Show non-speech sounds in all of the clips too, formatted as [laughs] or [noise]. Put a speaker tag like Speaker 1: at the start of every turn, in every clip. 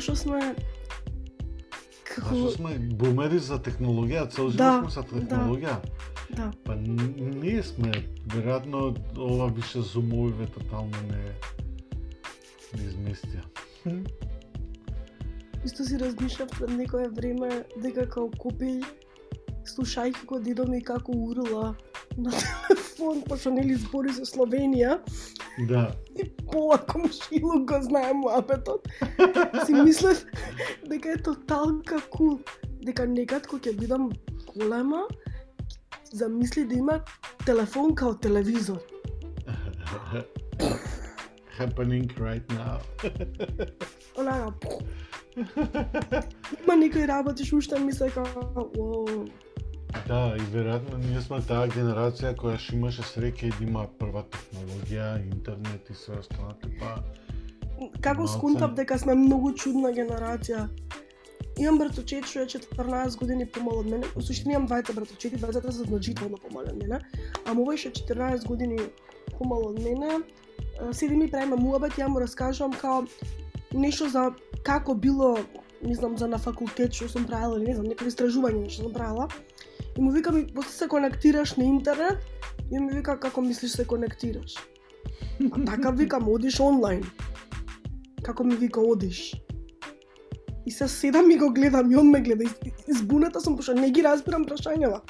Speaker 1: Зашо сме како
Speaker 2: Зашто сме бумери за технологија, цел
Speaker 1: Да,
Speaker 2: живот сме за технологија.
Speaker 1: да.
Speaker 2: Па н- ние сме, веројатно ова више зумовиве тотално не не изместија.
Speaker 1: Исто си размишлав пред некое време дека као купи слушајќи го дедо ми како урла на [laughs] телефон, пошто нели збори со Словенија
Speaker 2: Да.
Speaker 1: и пола комшилук го знае муабетот. Си мислев дека е тоталка кул, дека некад кога ќе бидам голема, замисли да има телефон као телевизор. [laughs]
Speaker 2: Happening right now. [laughs]
Speaker 1: Онака, има некои работи што уште ми се као,
Speaker 2: Да, и веројатно ние сме таа генерација која што имаше среќа и да има прва технологија, интернет и се останато, па
Speaker 1: како
Speaker 2: Малце.
Speaker 1: скунтав дека сме многу чудна генерација. Имам братовчет што е 14 години помал од мене. Во суштина имам двајца братовчети, двајцата се значително помали од мене. А овој што е 14 години помал од мене, седи ми правиме муабет, ја му раскажувам као нешто за како било, не знам, за на факултет што сум правила или не знам, некои истражување што сум правила. И му викам, после се конектираш на интернет, и ми вика како мислиш се конектираш. А така викам, одиш онлайн. Како ми вика, одиш. И се седам и го гледам, и он ме гледа. Избуната сум, пошто не ги разбирам прашањава.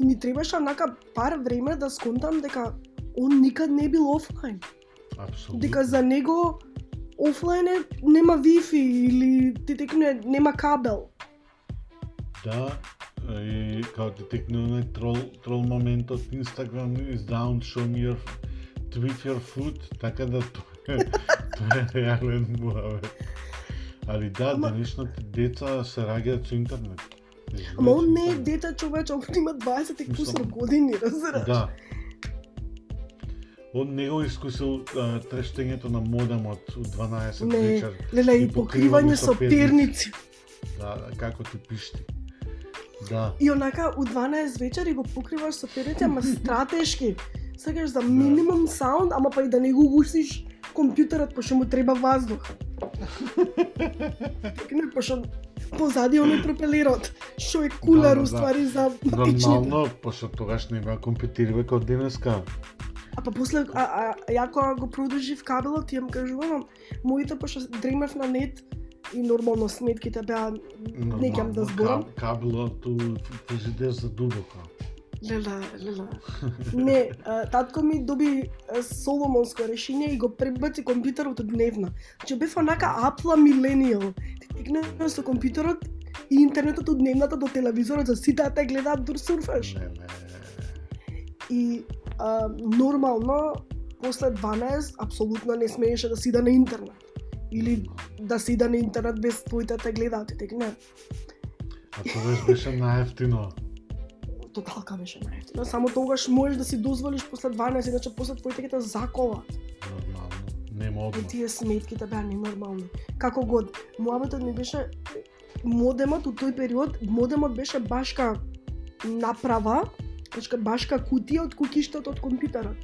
Speaker 1: И ми требаше онака пар време да сконтам дека он никад не бил офлайн.
Speaker 2: апсолутно.
Speaker 1: Дека за него офлайн е нема Wi-Fi или ти текне нема кабел.
Speaker 2: Да, и као ти текне онај трол, трол моментот Instagram is down, show me your tweet your food, така да [laughs] тоа е, тоа е реален муавет. Али да,
Speaker 1: Ама-
Speaker 2: денешните деца се раѓаат со интернет.
Speaker 1: Ама он не е
Speaker 2: Интернет.
Speaker 1: дете човече, он има 20 и кусор години, разбираш?
Speaker 2: Да. Он не го искусил а, трештењето на модемот у 12
Speaker 1: Не,
Speaker 2: вечер.
Speaker 1: леле, и покривање со перници.
Speaker 2: Да, како ти пишти. Да.
Speaker 1: И онака у 12 вечер и го покриваш со перници, ама [laughs] стратешки. Сакаш за
Speaker 2: Да.
Speaker 1: минимум саунд, ама па и да не го гусиш компјутерот, пошто му треба воздух. [laughs] Не, пошто позади оној пропелерот, што е
Speaker 2: Да, да, да.
Speaker 1: уствари за матичните.
Speaker 2: Нормално, пошто тогаш не има компјутери како денеска.
Speaker 1: А па после, а, а, ја кога го продолжив кабелот, ја му кажувам, моите, пошто дремев на нет, и нормално сметките беа, не ќе да зборам.
Speaker 2: Каб, кабелот у фрижидер за дубоко.
Speaker 1: Лела, лела. Не, татко ми доби соломонско решение и го пребаци компјутерот од дневна. Значи бев онака апла миленијал. Ти текнеш со компјутерот и интернетот од дневната до телевизорот за сите да те гледаат дур сурфаш.
Speaker 2: Леле.
Speaker 1: И а, нормално после 12 апсолутно не смееше да сида на интернет. Или да сида на интернет без твоите да те гледаат, и текне.
Speaker 2: А тогаш беше најефтино.
Speaker 1: Тоталка беше најефтино. Само тогаш можеш да си дозволиш после 12, иначе после твоите ќе те заколат.
Speaker 2: Нормално. Нема
Speaker 1: И
Speaker 2: одма.
Speaker 1: тие сметките беа ненормални. Како год, муабетот ми беше модемот у тој период, модемот беше башка направа, значи башка кутија од кукиштот од компјутерот.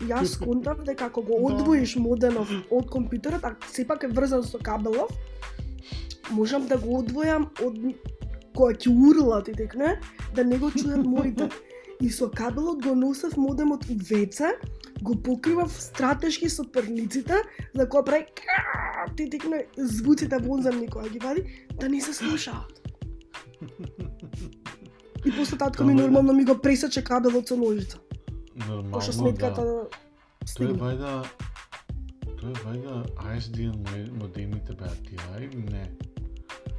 Speaker 1: И јас [laughs] сконтав дека ако го
Speaker 2: Да.
Speaker 1: одвоиш модемот од компјутерот, а сепак е врзан со кабелов, можам да го одвојам од која ќе урла ти текне, да не го чујат [laughs] моите. И со кабелот го носев модемот у WC, го покривав стратешки со перниците, за кога каа, ти текне звуците вонзамни која ги вади, да не се слушаат. [laughs] И после татко ми нормално ми го пресече кабелот со ножица.
Speaker 2: Нормално,
Speaker 1: сметката
Speaker 2: да. Тоа е
Speaker 1: стигна.
Speaker 2: вајда Тоа е вајда ISDN мо- модемите беа тие, или не?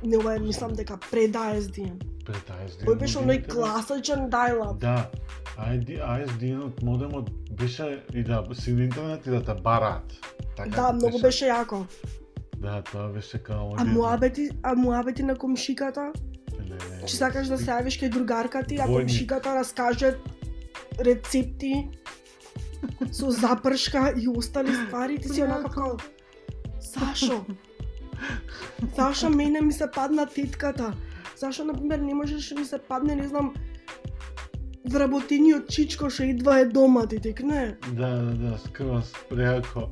Speaker 1: Не, ова мислам дека пред ASDN.
Speaker 2: Пред ISDN.
Speaker 1: Тој беше оној
Speaker 2: беа-
Speaker 1: класичен dial-up.
Speaker 2: Да. ISDN од модемот беше и да си на интернет и да те бараат. Така
Speaker 1: Да, многу беше јако.
Speaker 2: Да, тоа беше као...
Speaker 1: А муабети, а муабети на комшиката. Че сакаш да се јавиш кај другарка ти, а
Speaker 2: Двојник.
Speaker 1: комшиката раскаже рецепти со запршка и остали ствари, ти си онака као Зашо? Зашо мене ми се падна тетката? Зашо, например, не можеш да ми се падне, не знам, вработениот чичко што идва е дома, ти текне?
Speaker 2: Да, да, да, скрос, преако.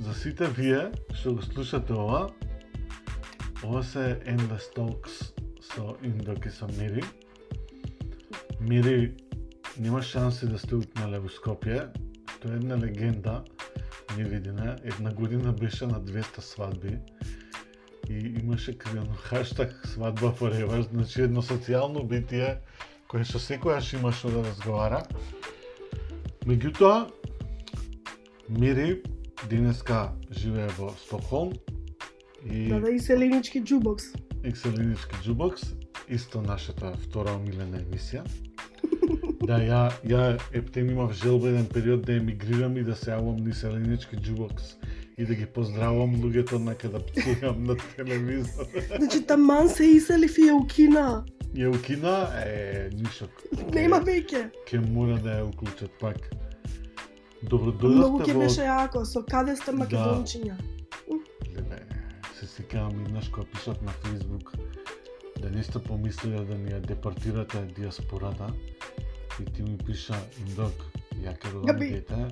Speaker 2: За сите вие што го слушате ова, ова се Endless Talks со Индоки со мири, мири нема шанси да сте утнале во Скопје. Тоа е една легенда. Не видина. Една година беше на 200 свадби и имаше кривено хаштаг свадба forever, значи едно социјално битие кое што секојаш има што да разговара. Меѓутоа, Мири денеска живее во Стокхолм и
Speaker 1: Да, да, и селенички джубокс.
Speaker 2: Екселинички джубокс, исто нашата втора омилена емисија. да, ја, ја ептем имав желба еден период да емигрирам и да се јавам ни селенички джубокс и да ги поздравам луѓето на да пцувам на телевизор.
Speaker 1: Значи, таман се исели фија укина.
Speaker 2: Ја укина, е, нишок.
Speaker 1: Нема веќе.
Speaker 2: Ке мора да ја уклучат пак. Добро
Speaker 1: Многу
Speaker 2: дојдовте
Speaker 1: ќе
Speaker 2: во...
Speaker 1: беше јако, со каде сте македончиња.
Speaker 2: Леле, се сикавам еднаш кога пишат на Фейсбук да не сте помислиле да ни ја депортирате диаспората и ти ми пиша Индок, ја ке родам дете,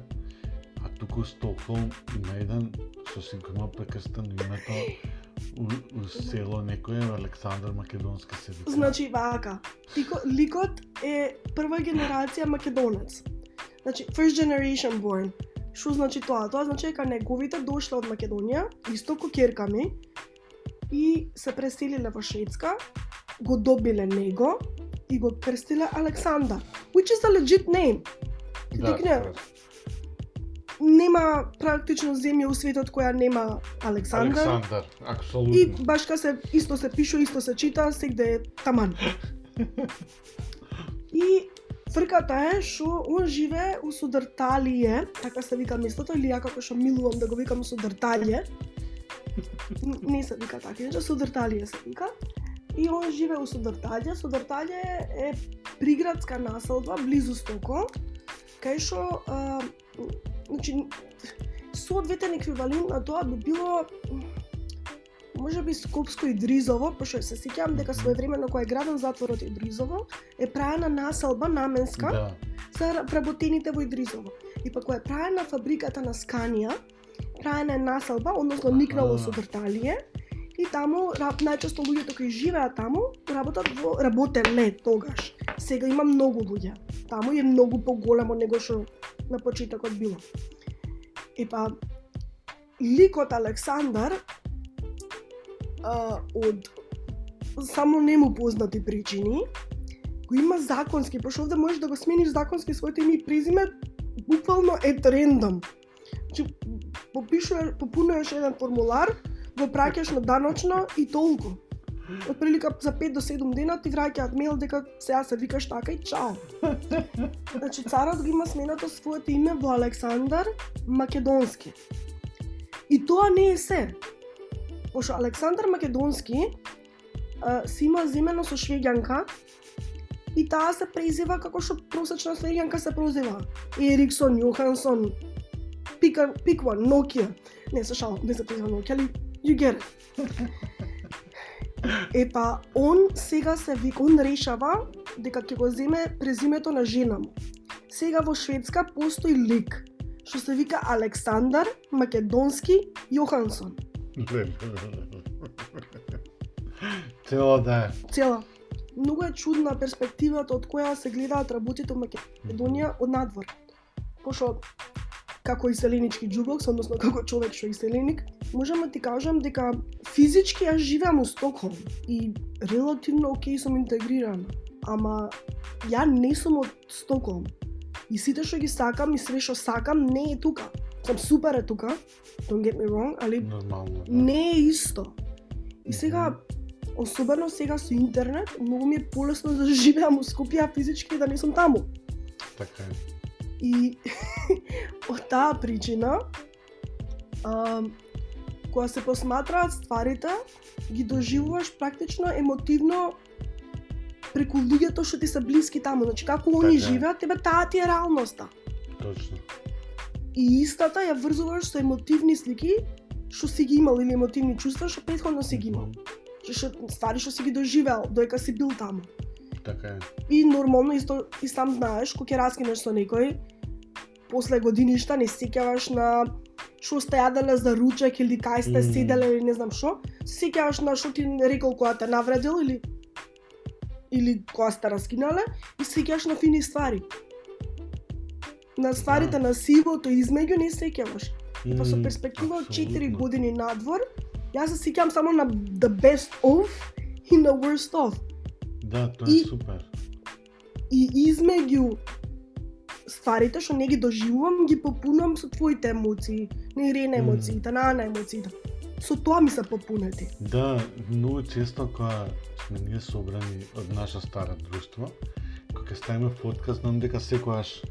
Speaker 2: а туку Стокхолм има еден со сигурно прекрстено името у, у село некој Александар Македонски се вика.
Speaker 1: Значи, вака, Тико, ликот е прва генерација македонец. Значи, first generation born. Што значи тоа? Тоа значи дека неговите дошле од Македонија, исто ко керка ми, и се преселиле во Шведска, го добиле него и го крстиле Александар. Which is a legit name.
Speaker 2: да,
Speaker 1: Дикне, нема практично земја у светот која нема Александар.
Speaker 2: Александар,
Speaker 1: И
Speaker 2: апсолутно.
Speaker 1: баш ка се исто се пишува, исто се чита, сегде е таман. [laughs] И фрката е што он живее у Судрталије, така се вика местото, или ја како што милувам да го викам Судрталије. Не се вика така, иначе Судрталије се вика. И он живее у Судрталије. Судрталије е приградска населба близу Стоко, кај што значи соодветен еквивалент на тоа би било може би Скопско и Дризово, пошто се сеќавам дека своевремено кога е граден затворот и Дризово, е правена населба наменска
Speaker 2: Да,
Speaker 1: за вработените во Идризово. И па кога е правена фабриката на Сканија, правена е населба, односно никнало со Дрталије, и таму најчесто луѓето кои живеат таму работат во работеле тогаш. Сега има многу луѓе. Таму е многу поголемо него што на почетокот било. И па ликот Александар а, од само нему познати причини го има законски, пошто овде можеш да го смениш законски своето име и презиме буквално е рендом. Значи, попишуваш, попунуваш еден формулар, го праќаш на даночно и толку. Од прилика за 5 до 7 дена ти враќаат мејл дека сега се викаш така и чао. Значи царот го има сменато своето име во Александар Македонски. И тоа не е се. Пошто Александар Македонски а, си има земено со швеѓанка и таа се презива како што просечна швеѓанка се прозива. Ериксон, Јохансон, Пика, Пикван, Nokia. Не, се шал, не се презива Nokia, али you get it. Епа, он сега се вика, он решава дека ќе го земе презимето на жена му. Сега во Шведска постои лик што се вика Александар Македонски Јохансон.
Speaker 2: Цело да е.
Speaker 1: Цела. Многу е чудна перспективата од која се гледаат работите во Македонија од надвор. Пошто како иселенички џубокс, односно како човек што е иселеник, можам да ти кажам дека физички јас живеам у Стокхолм и релативно окей сум интегрирана. Ама ја не сум од Стокхолм. И сите што ги сакам и све што сакам не е тука. Сам супер е тука, don't get me wrong, али
Speaker 2: Нормално. Да.
Speaker 1: не е исто. И сега, особено сега со интернет, многу ми е полесно да живеам у Скопје, физички да не сум таму.
Speaker 2: Така е.
Speaker 1: И [laughs] од таа причина, а, кога се посматраат стварите, ги доживуваш практично емотивно преку луѓето што ти се блиски таму. Значи, како они
Speaker 2: Така
Speaker 1: живеат, тебе таа ти е реалноста.
Speaker 2: Точно.
Speaker 1: И истата ја врзуваш со емотивни слики што си ги имал или емотивни чувства што претходно си ги имал. Што што ствари што си ги доживеал додека си бил таму.
Speaker 2: Така е.
Speaker 1: И нормално исто и сам знаеш кога ќе раскинеш со некој после годиништа не се сеќаваш на што сте јаделе за ручек или кај сте
Speaker 2: Мм.
Speaker 1: седеле или не знам што, се сеќаваш на што ти рекол кога те навредил или или кога сте раскинале и се сеќаваш на фини ствари. На стварите на сивото измеѓу не се сеќаваш. И па со перспектива од 4
Speaker 2: апсолутно.
Speaker 1: години надвор, јас се сеќавам само на the best of и на worst of.
Speaker 2: Да, тоа е супер.
Speaker 1: И измеѓу стварите што не ги доживувам, ги попунам со твоите емоции, на Ирена
Speaker 2: Мм.
Speaker 1: емоциите, на Ана емоциите. Со тоа ми се попунети.
Speaker 2: Да, многу често кога сме ние собрани од наша стара друштво, кога ќе ставиме подкаст, знам дека секогаш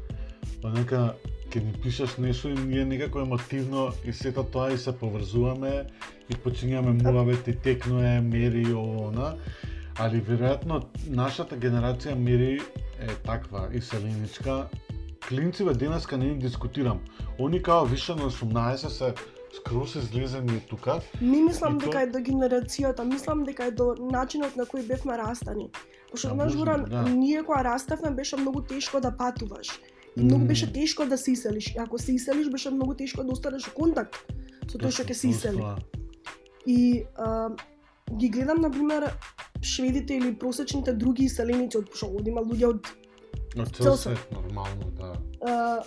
Speaker 2: однека ќе ни пишеш нешто и ние некако емотивно и сето тоа и се поврзуваме и почињаме муавет и текнуе, мери ово она. Али веројатно нашата генерација мери е таква иселеничка. Клинциве денеска не ни дискутирам. Они као више на 18 се скрос излезени тука.
Speaker 1: Не мислам
Speaker 2: И то-
Speaker 1: дека е до генерацијата, мислам дека е до начинот на кој бевме растани. Пошто
Speaker 2: Да,
Speaker 1: знаеш Горан,
Speaker 2: да.
Speaker 1: ние кога растевме беше многу тешко да патуваш. Многу беше тешко да се иселиш. И ако се иселиш беше многу тешко да останеш во контакт со тој што ќе се
Speaker 2: тоа.
Speaker 1: И а, ги гледам, на пример, шведите или просечните други иселеници, од што има луѓе од
Speaker 2: Од
Speaker 1: Цел свет,
Speaker 2: нормално, да.
Speaker 1: а,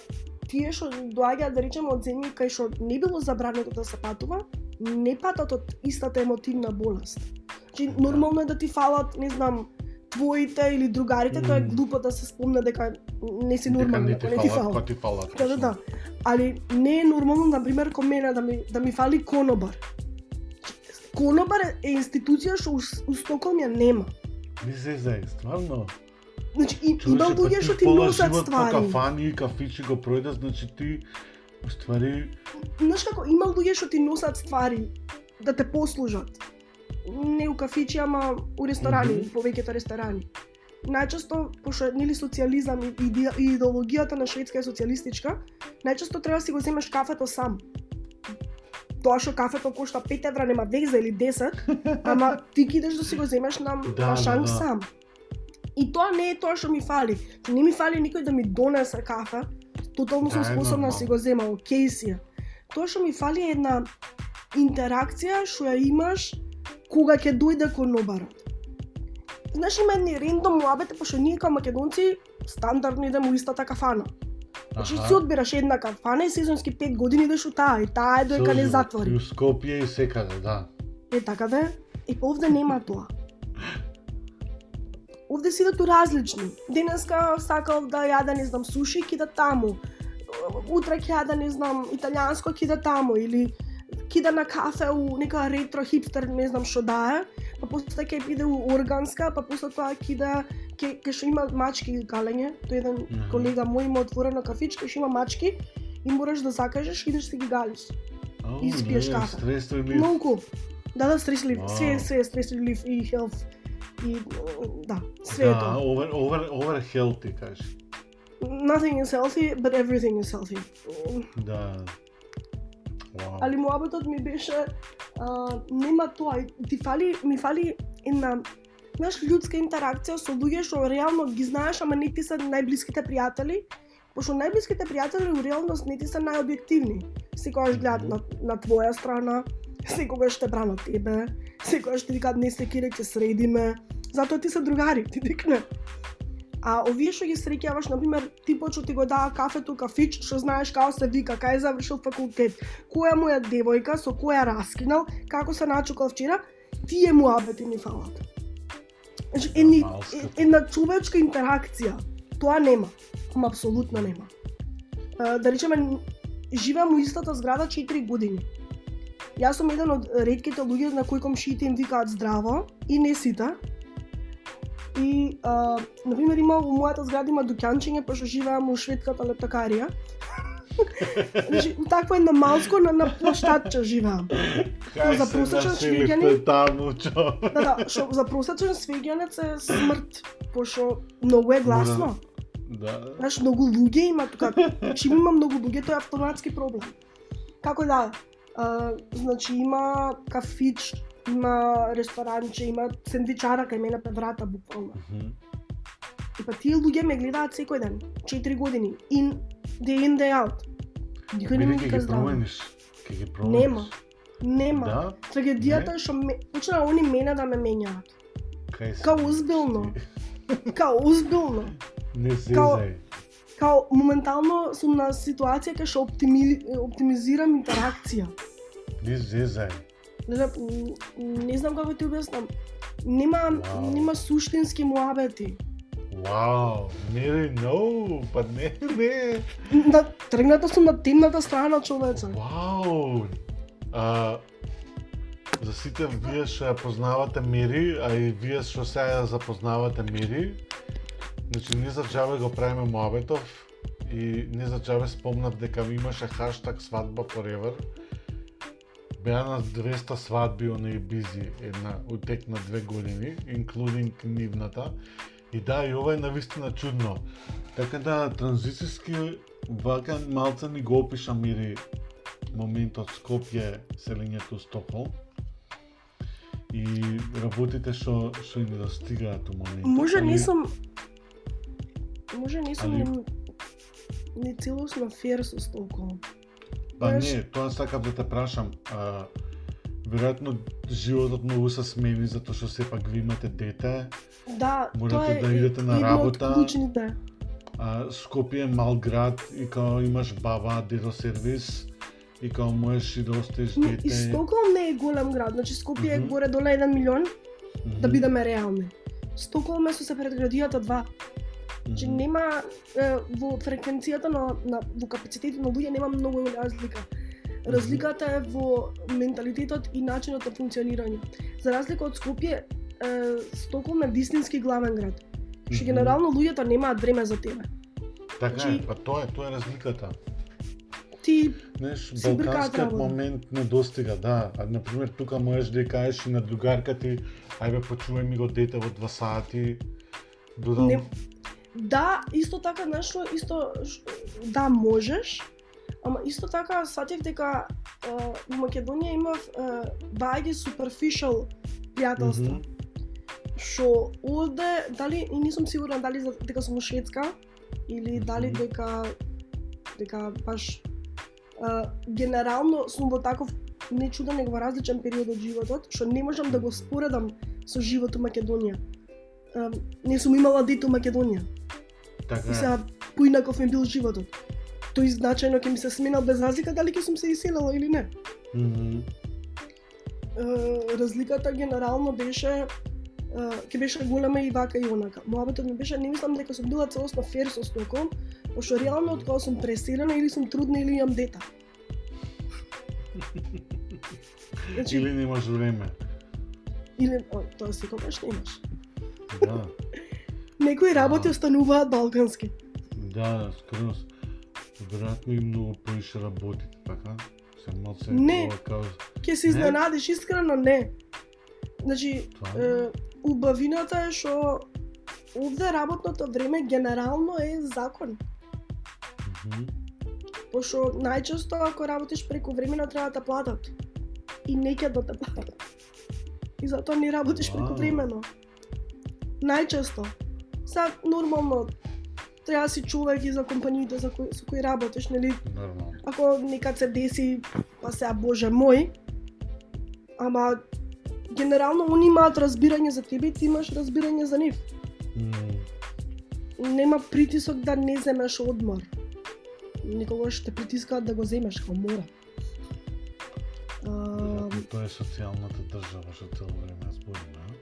Speaker 1: тие што доаѓаат да речеме од земји кај што не било забрането да се патува, не патат од истата емотивна болест. Значи
Speaker 2: Да.
Speaker 1: нормално е да ти фалат, не знам, твоите или другарите, тоа е глупо да се спомне дека не си
Speaker 2: Дека
Speaker 1: нормален,
Speaker 2: не ти
Speaker 1: не ти
Speaker 2: фалат,
Speaker 1: фала.
Speaker 2: па ти фалат.
Speaker 1: Да, да, да. Али не е нормално, на пример, кон мене да ми, да ми фали конобар. Конобар е, институција што у, Стоколм ја нема.
Speaker 2: Не се зај, стварно.
Speaker 1: Значи, и, има
Speaker 2: па
Speaker 1: луѓе што ти носат ствари.
Speaker 2: По кафани и кафичи го пројдеш, значи ти уствари
Speaker 1: Знаеш како, има луѓе што ти носат ствари да те послужат. Не у кафичи, ама у ресторани,
Speaker 2: Мгм.
Speaker 1: повеќето ресторани. Најчесто, пошто нели социјализам и, и идеологијата на Шведска е социјалистичка, најчесто треба да си го земеш кафето сам. Тоа што кафето кошта 5 евра нема везе или 10, [laughs] ама ти ги идеш да си го земеш на,
Speaker 2: Да,
Speaker 1: на
Speaker 2: да,
Speaker 1: шанк
Speaker 2: да.
Speaker 1: сам. И тоа не е тоа што ми фали. Не ми фали никој да ми донесе кафе. Тотално сум
Speaker 2: Да,
Speaker 1: способна да си го зема, окей си. Тоа што ми фали е една интеракција што ја имаш кога ќе дојде конобарот. Знаеш, има едни рендом муабете, пошто ние као македонци стандардно идеме у истата кафана. Значи си одбираш една кафана и сезонски 5 години идеш у таа и таа е доека не затвори.
Speaker 2: И у Скопје и секаде, да.
Speaker 1: Е така да е. И па овде нема тоа. Овде си идат у различни. Денеска сакав да јаде, не знам, суши, кида таму. Утре ќе јаде, не знам, италијанско, кида таму. Или кида на кафе у нека ретро хипстер, не знам што да е. Па после ќе иде у органска, па после тоа кида ќе ќе што има мачки галење. Тој еден
Speaker 2: Мгм.
Speaker 1: колега мој има отворено кафичка, што има мачки и мораш да закажеш и идеш си ги галиш.
Speaker 2: О,
Speaker 1: И спиеш
Speaker 2: не,
Speaker 1: кафе. Многу. Да, да, стрес релиф.
Speaker 2: Вау.
Speaker 1: Све, све е стрес релиф и health. И да, све е
Speaker 2: Да,
Speaker 1: тоа.
Speaker 2: over, over, over healthy, кажеш.
Speaker 1: Nothing is healthy, but everything is healthy.
Speaker 2: Да. Вау.
Speaker 1: Али муабетот ми беше а, нема тоа, ти фали, ми фали една знаеш, ljudска интеракција со луѓе што реално ги знаеш, ама не ти се најблиските пријатели, пошто најблиските пријатели у реалност не ти се најобјективни. Секогаш гледат на, на твоја страна, секогаш те бранат тебе, секогаш ти викаат не се кире, ќе средиме, затоа ти се другари, ти дикне. А овие што ги среќаваш, например, типот што ти го дава кафето, кафич, што знаеш како се вика, кај завршил факултет, која му е девојка, со која раскинал, како се начукал вчера, тие му абети ми фалат. Значи, едни, една човечка интеракција, тоа нема, ама апсолутно нема. А, Да речеме, живеам у истата зграда 4 години. Јас сум еден од ретките луѓе на кои комшиите им викаат здраво и не сите. И, а, например, има у мојата зграда има дуќанчиња, пошто живеам у шведската лептакарија. [laughs] значи, такво едно малско на, на площадче живеам.
Speaker 2: Кај
Speaker 1: за
Speaker 2: се
Speaker 1: просечен швеѓанин?
Speaker 2: таму, чо?
Speaker 1: Да, да, шо за просечен свеѓанец е смрт, пошто многу е гласно.
Speaker 2: Да.
Speaker 1: Знаеш, многу луѓе има тука. Чим има многу луѓе, тоа е автоматски проблем. Како да, а, значи има кафич, има ресторанче, има сендвичара кај мене пред врата буквално.
Speaker 2: Мгм.
Speaker 1: И па тие луѓе ме гледаат секој ден, 4 години, in day in day out. Никој не ми вика здраво.
Speaker 2: промениш, Ке ги пробаш?
Speaker 1: Нема. Нема.
Speaker 2: Да?
Speaker 1: Трагедијата е што ме, почнаа они мене да ме менјаат. Као озбилно. [laughs] Као озбилно.
Speaker 2: Не
Speaker 1: Као-
Speaker 2: зезај.
Speaker 1: Као моментално сум на ситуација кај што оптими, оптимизирам интеракција.
Speaker 2: Не зезај.
Speaker 1: Не, знам- не знам како ти објаснам. Нема
Speaker 2: Вау.
Speaker 1: нема суштински муабети.
Speaker 2: Вау, не, no, па не, не.
Speaker 1: На, тргната сум на темната страна човече.
Speaker 2: Вау. А, за сите вие што ја познавате Мери, а и вие што сега ја запознавате Мери, значи не за џабе го правиме муабетов и не за џабе спомнав дека имаше хаштаг свадба forever. Беа на 200 свадби оние бизи една утек на две години, including нивната. И да, и ова е навистина чудно. Така да, транзицијски вака малце ни го опиша Мири моментот Скопје, селењето Стокхолм и работите што што ни достигаат у моментот.
Speaker 1: Може не сум Може не сум
Speaker 2: Али-
Speaker 1: ни, целосно фер со Стокхолм.
Speaker 2: Па не, тоа сакам да те прашам. А, веројатно животот многу се смени затоа што сепак ви имате дете,
Speaker 1: Да,
Speaker 2: Можете
Speaker 1: тоа е
Speaker 2: да идете на работа.
Speaker 1: клучните.
Speaker 2: а Скопје е мал град и као имаш баба, дедо сервис и као можеш и да оставиш
Speaker 1: М,
Speaker 2: дете.
Speaker 1: И Стокхолм не е голем град, значи Скопје е
Speaker 2: Мгм.
Speaker 1: горе доле 1 милион,
Speaker 2: Мгм,
Speaker 1: да бидеме реални. Стокхолм е со се предградијата 2. Значи нема е, во фреквенцијата на, на во капацитетот на луѓе нема многу разлика. Разликата е во менталитетот и начинот на функционирање. За разлика од Скопје, е, Стокхолм е вистински главен град. Што генерално луѓето немаат време за тебе.
Speaker 2: Така е,
Speaker 1: значи-
Speaker 2: па тоа е, тоа е разликата.
Speaker 1: Ти
Speaker 2: Знаеш, балканскиот момент не достига, да. А, например, тука можеш да кажеш и на другарка ти, ајде почувај ми го дете во два сати, додам...
Speaker 1: Не- Да, исто така нешто, исто да можеш, ама исто така сатев дека е, во Македонија имав е, бајги superficial пријателства.
Speaker 2: Мгм.
Speaker 1: Што овде, дали, и не сум сигурна дали дека сум Шведска, или дали дека, дека баш е, генерално сум во таков нечуден него во различен период од животот, што не можам да го споредам со живот у Македонија. Е, не сум имала дете у Македонија.
Speaker 2: Така
Speaker 1: И сега поинаков ми бил животот. Тој значајно ќе ми се сменал без разлика дали ќе сум се иселила или не.
Speaker 2: Мгм.
Speaker 1: Е, разликата генерално беше ќе беше голема и вака и онака. Моабетот ми беше не мислам дека сум била целосно фер со Стоколм, пошто реално од кога сум преселена или сум трудна или имам дета. [laughs] Значи, или,
Speaker 2: Или немаш време.
Speaker 1: или о, тоа секогаш немаш.
Speaker 2: Да, [laughs]
Speaker 1: Некои работи
Speaker 2: А.
Speaker 1: остануваат балкански.
Speaker 2: да, скроз. Веројатно и многу поише работите, така? Се малце
Speaker 1: Не.
Speaker 2: као...
Speaker 1: Ќе се
Speaker 2: Не?
Speaker 1: изненадиш, искрено не. Значи, Е, убавината е што овде работното време генерално е закон.
Speaker 2: Мгм.
Speaker 1: Пошто најчесто ако работиш преку времено треба да платат. И не ќе да те платат. И затоа не работиш преку времено. Најчесто. Са нормално треба да си човек и за компаниите за кои, со кои работиш, нели?
Speaker 2: Нормално.
Speaker 1: Ако некад се деси, па сега боже мој, ама генерално они имаат разбирање за тебе и ти имаш разбирање за нив.
Speaker 2: М,
Speaker 1: Нема притисок да не земеш одмор. Никогаш те притискаат да го земеш, као мора. А,
Speaker 2: Тоа е социјалната држава што цело време збориме, а?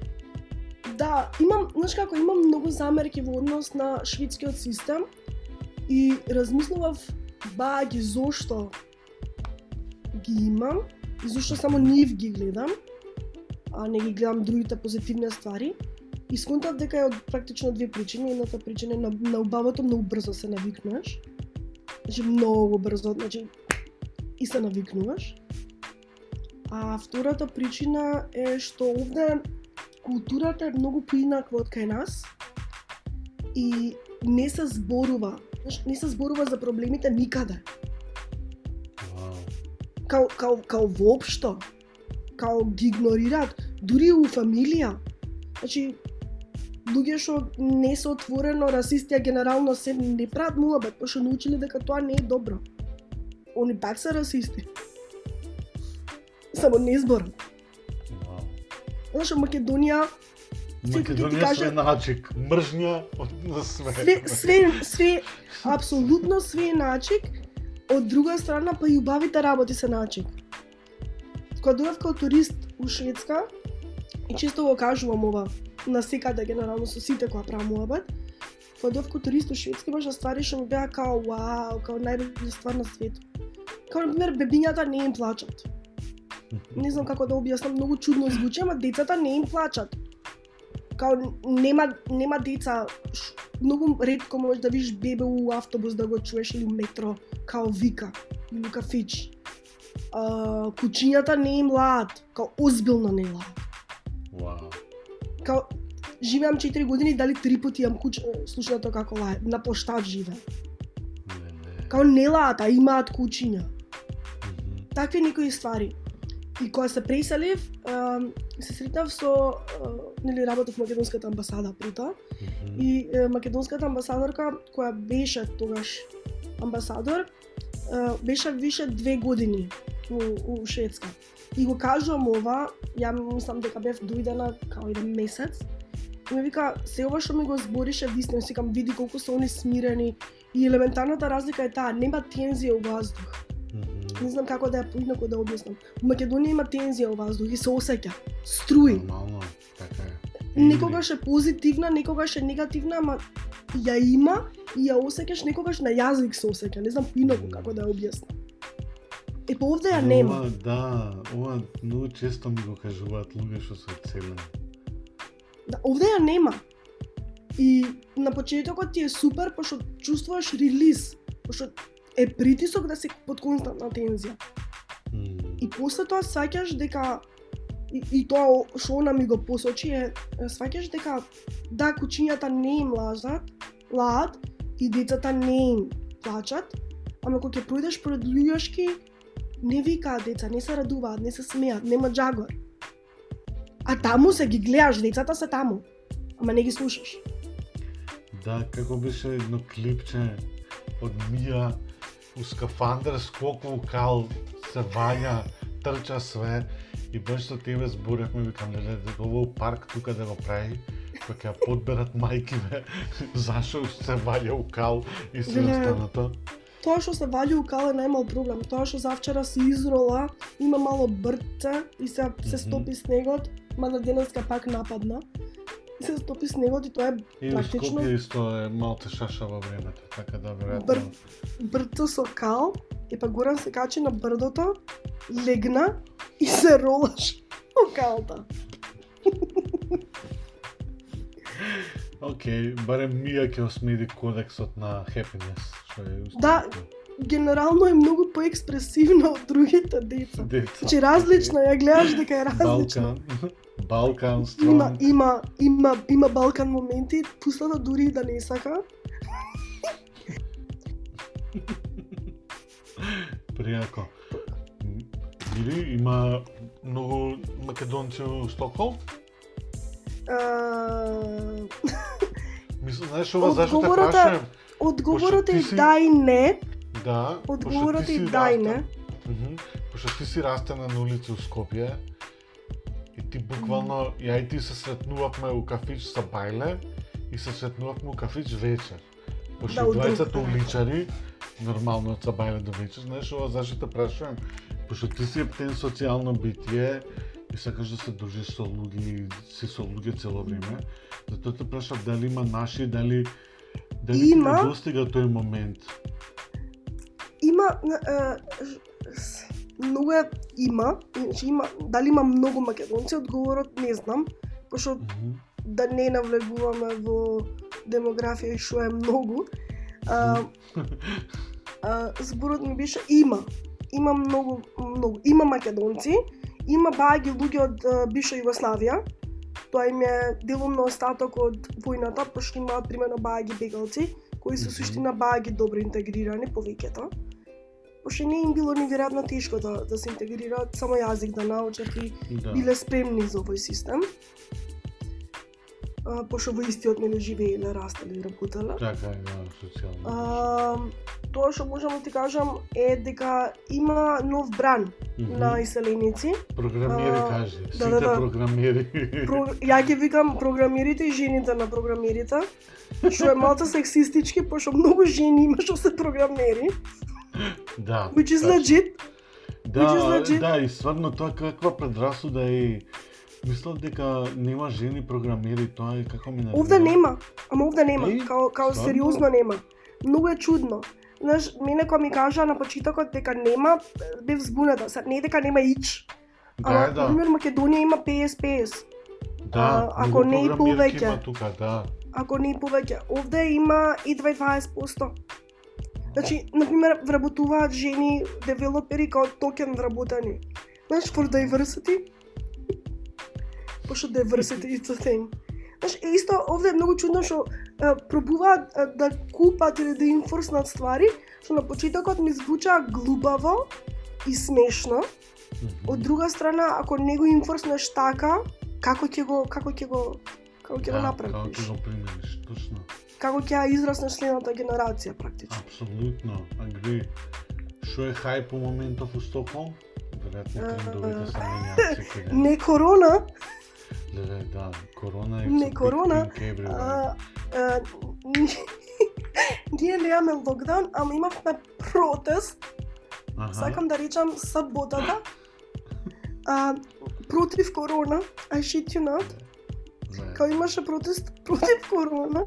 Speaker 1: Да, имам, знаеш како, имам многу замерки во однос на шведскиот систем и размислував баги зошто ги имам и зошто само нив ги гледам, а не ги гледам другите позитивни ствари. И сконтав дека е од практично две причини. Едната причина е на, на убавото многу брзо се навикнуваш. Значи многу брзо, значи и се навикнуваш. А втората причина е што овде културата е многу поинаква од кај нас и не се зборува. Не се зборува за проблемите никаде. Као, као, као воопшто. Као ги игнорираат. Дури у фамилија. Значи, луѓе што не се отворено расисти, а генерално се не прават муабет, пошто научиле дека тоа не е добро. Они пак се расисти. Само не зборам. Знаеш, Македонија Секој ќе ти
Speaker 2: Македонија
Speaker 1: каже-
Speaker 2: све начик, мржња од на све.
Speaker 1: све, све, све, апсолутно све е начик, од друга страна па и убавите работи се начик. Кога дојдов као турист у Шведска, и често го кажувам ова на секаде генерално со сите кои правам муабет, кога дојдов као турист у Шведска имаше ствари што ми беа као вау, као најбелја ствар на светот. Као например бебињата не им плачат. Не знам како да објаснам, многу чудно звучи, ама децата не им плачат. Као нема нема деца, ш- многу ретко можеш да видиш бебе у автобус да го чуеш или у метро, као вика или кафич. А, кучињата не им лаат, као озбилно не лаат.
Speaker 2: Вау.
Speaker 1: Као живеам 4 години, дали три пати имам куч слушнато како лае, на площад живе.
Speaker 2: Не, не.
Speaker 1: Као не лаат, а имаат кучиња.
Speaker 2: Мгм.
Speaker 1: такви некои ствари. И кога се преселив, се сретнав со, нели работев во македонската амбасада при тоа,
Speaker 2: Мгм.
Speaker 1: и македонската амбасадорка која беше тогаш амбасадор, беше више две години у, у Шведска. И го кажувам ова, ја мислам дека бев дојдена као еден месец, и ми вика, се ова што ми го зборише вистина, си викам, види колку се они смирени, и елементарната разлика е таа, нема тензија у воздух.
Speaker 2: Мгм.
Speaker 1: Не знам како да ја поинаку да објаснам. У Македонија има тензија во воздух и се осеќа. Струи.
Speaker 2: Нормално, така е.
Speaker 1: Некогаш е позитивна, некогаш е негативна, ама ја има и ја осеќаш, некогаш на јазик се осеќа. Не знам поинаку како да ја објаснам. Е, па овде ја нема.
Speaker 2: Ова, да, ова многу често ми го кажуваат луѓе што се одселени.
Speaker 1: Да, овде ја нема. И на почетокот ти е супер, пошто чувствуваш релиз, пошто е притисок да си под константна тензија.
Speaker 2: Мм.
Speaker 1: И после тоа сваќаш дека и, и тоа што она ми го посочи е е, сваќаш дека да кучињата не им лажат, лаат и децата не им плачат, ама кога ќе пројдеш пред луѓешки не викаат деца, не се радуваат, не се смеат, нема джагор. А таму се ги гледаш, децата се таму, ама не ги слушаш.
Speaker 2: Да, како беше едно клипче од Мија у скафандер скоку кал се ваѓа, трча све и беше со тебе зборевме викам леле дека ово парк тука да го прави кога ќе подберат мајкиве зашо се ваѓа у кал и се останато.
Speaker 1: Тоа што се ваѓа у кал е најмал проблем. Тоа што завчера се изрола, има мало брдце и се се стопи снегот, мада денеска пак нападна. И се стопи снегот и тоа е
Speaker 2: И
Speaker 1: практично
Speaker 2: Скопје исто е малце шаша во времето, така да веројатно.
Speaker 1: Бр- брдце со кал, и па Горан се качи на брдото, легна и се ролаш во калта.
Speaker 2: Океј, барем Мија ќе осмеди кодексот на happiness, што е
Speaker 1: Да. Генерално е многу поекспресивна од другите деца.
Speaker 2: Деца.
Speaker 1: Значи различна, ја гледаш дека е различна.
Speaker 2: Балкан. [laughs] Балкан,
Speaker 1: Има,
Speaker 2: strong.
Speaker 1: има, има, има Балкан моменти, пустата дури и да не сака. [laughs]
Speaker 2: Пријако. Или има многу македонци у Стокхолм? [laughs] Мислам, знаеш ова зашто те прашувам?
Speaker 1: Одговорот е да и не.
Speaker 2: Да,
Speaker 1: Одговорот и
Speaker 2: растен-
Speaker 1: не.
Speaker 2: Мгм. Пошто ти си растена на улица у Скопје и ти буквално, ја и ти се сретнувавме у кафич со бајле и се сретнувавме у кафич вечер. Пошто
Speaker 1: Да,
Speaker 2: двајцата уличари, нормално од бајле до вечер, знаеш ова зашто те прашувам? Пошто ти си птен социјално битие и сакаш да се дружиш со луѓе си со луѓе цело време. Затоа те прашав дали има наши, дали дали
Speaker 1: Има.
Speaker 2: достига тој момент.
Speaker 1: Има многу е има, значи има дали има многу македонци, одговорот не знам, пошто
Speaker 2: Мгм.
Speaker 1: да не навлегуваме во демографија и што е многу. А, а, зборот ми беше има. Има многу, многу. Има македонци, има бајаги луѓе од а, бивша Југославија. Тоа им е делумно остаток од војната, пошто имаат примерно бајаги бегалци, кои се суштина бајаги добро интегрирани повеќето. Пошто не им било неверојатно тешко да, да се интегрираат, само јазик да научат и
Speaker 2: Да.
Speaker 1: биле спремни за овој систем. а, пошто во истиот нели живееле, растеле и работеле.
Speaker 2: Така е, да, социјално.
Speaker 1: А, тоа што можам да ти кажам е дека има нов бран
Speaker 2: Мгм.
Speaker 1: на иселеници.
Speaker 2: Програмери
Speaker 1: а,
Speaker 2: кажи,
Speaker 1: да,
Speaker 2: сите
Speaker 1: да, да.
Speaker 2: програмери.
Speaker 1: Про, ја ги викам програмерите и жените на програмерите, што е малку сексистички, пошто многу жени има што се програмери,
Speaker 2: да.
Speaker 1: which is
Speaker 2: тачно.
Speaker 1: legit.
Speaker 2: Да,
Speaker 1: which is legit.
Speaker 2: да, и стварно тоа каква предрасуда е. Мислам дека нема жени програмери, тоа е како ми
Speaker 1: Овде нема, ама овде нема, као, као сериозно нема. Многу е чудно. Знаеш, мене кога ми кажа на почетокот дека нема, бев збуната. Сад не дека нема ич.
Speaker 2: Да,
Speaker 1: Ама,
Speaker 2: да.
Speaker 1: например, Македонија има 50-50.
Speaker 2: Да,
Speaker 1: а, ако не и повеќе.
Speaker 2: тука, да.
Speaker 1: Ако не и повеќе. Овде има и 20%. Значи, например, вработуваат жени девелопери као токен вработани. Знаеш, for diversity. Пошто diversity is a thing. Знаеш, е исто овде е многу чудно што пробуваат да купат или да инфорснат ствари, што на почетокот ми звучаа глупаво и смешно. Од друга страна, ако не го инфорснеш така, како ќе го како ќе го како ќе го
Speaker 2: Да, Како
Speaker 1: направиш?
Speaker 2: ќе го примениш, точно.
Speaker 1: Како ќе ја израснеш следната генерација практично.
Speaker 2: Апсолутно, агри. Што е хај по моментов у Стокхолм? Веројатно трендовите [laughs] се менјаат.
Speaker 1: Не корона,
Speaker 2: Леле, да, корона е
Speaker 1: Не корона, а, а, [laughs] ние немаме локдаун, ама имавме протест,
Speaker 2: Аха.
Speaker 1: сакам да речам саботата, а, против корона, I shit you not,
Speaker 2: Да.
Speaker 1: као имаше протест против корона,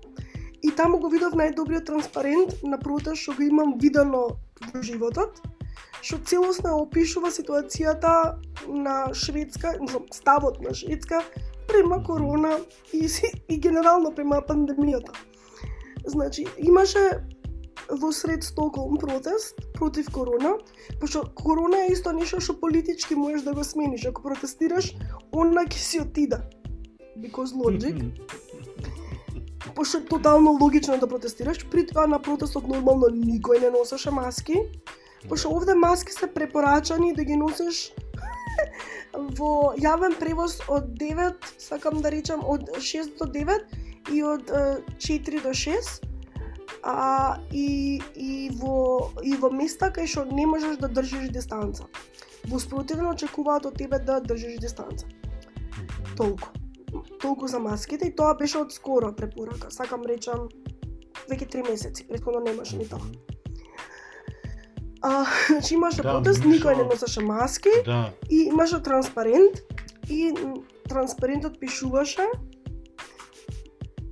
Speaker 1: и таму го видов најдобриот транспарент на протест што го имам видено во животот, што целосно опишува ситуацијата на Шведска, ставот на Шведска према корона и, и генерално према пандемијата. Значи, имаше во сред Стоколм протест против корона, пошто корона е исто нешто што политички можеш да го смениш. Ако протестираш, она ќе си отида. Because logic. [laughs] Пошто е тотално логично да протестираш, при тоа на протестот нормално никој не носеше маски, пошто овде маски се препорачани да ги носиш [laughs] во јавен превоз од 9, сакам да речам од 6 до 9 и од е, 4 до 6 а, и, и, во, и во места кај што не можеш да држиш дистанца. Во спротивно очекуваат од тебе да држиш дистанца. Толку. Толку за маските и тоа беше од скоро препорака. Сакам речам веќе три месеци, претходно немаше ни тоа. А, значи имаше
Speaker 2: Да,
Speaker 1: протест, никој не носеше маски
Speaker 2: Да,
Speaker 1: и имаше транспарент и транспарентот пишуваше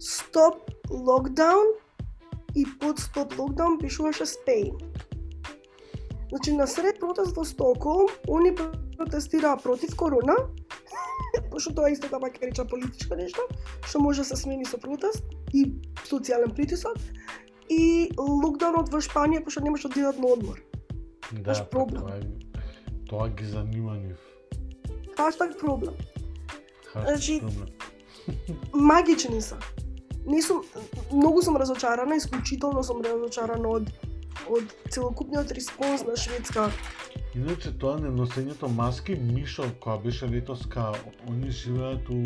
Speaker 1: Stop lockdown и под Stop lockdown пишуваше Spain. Значи на сред протест во Стоколм, они протестираа против корона, пошто тоа исто така ќе реча политичко нешто, што може да се смени со протест и социјален притисок, и локдаунот во Шпанија, пошто немаше да идат на одмор.
Speaker 2: да,
Speaker 1: Баш
Speaker 2: па
Speaker 1: проблем.
Speaker 2: Тоа, тоа ги занима нив.
Speaker 1: Хаштаг проблем.
Speaker 2: Хаштаг
Speaker 1: Значи,
Speaker 2: проблем. [laughs]
Speaker 1: магични се. Не сум, многу сум разочарана, исклучително сум разочарана од од целокупниот респонс на Шведска.
Speaker 2: Иначе тоа неносењето маски, Мишо, која беше летоска, они живеат у,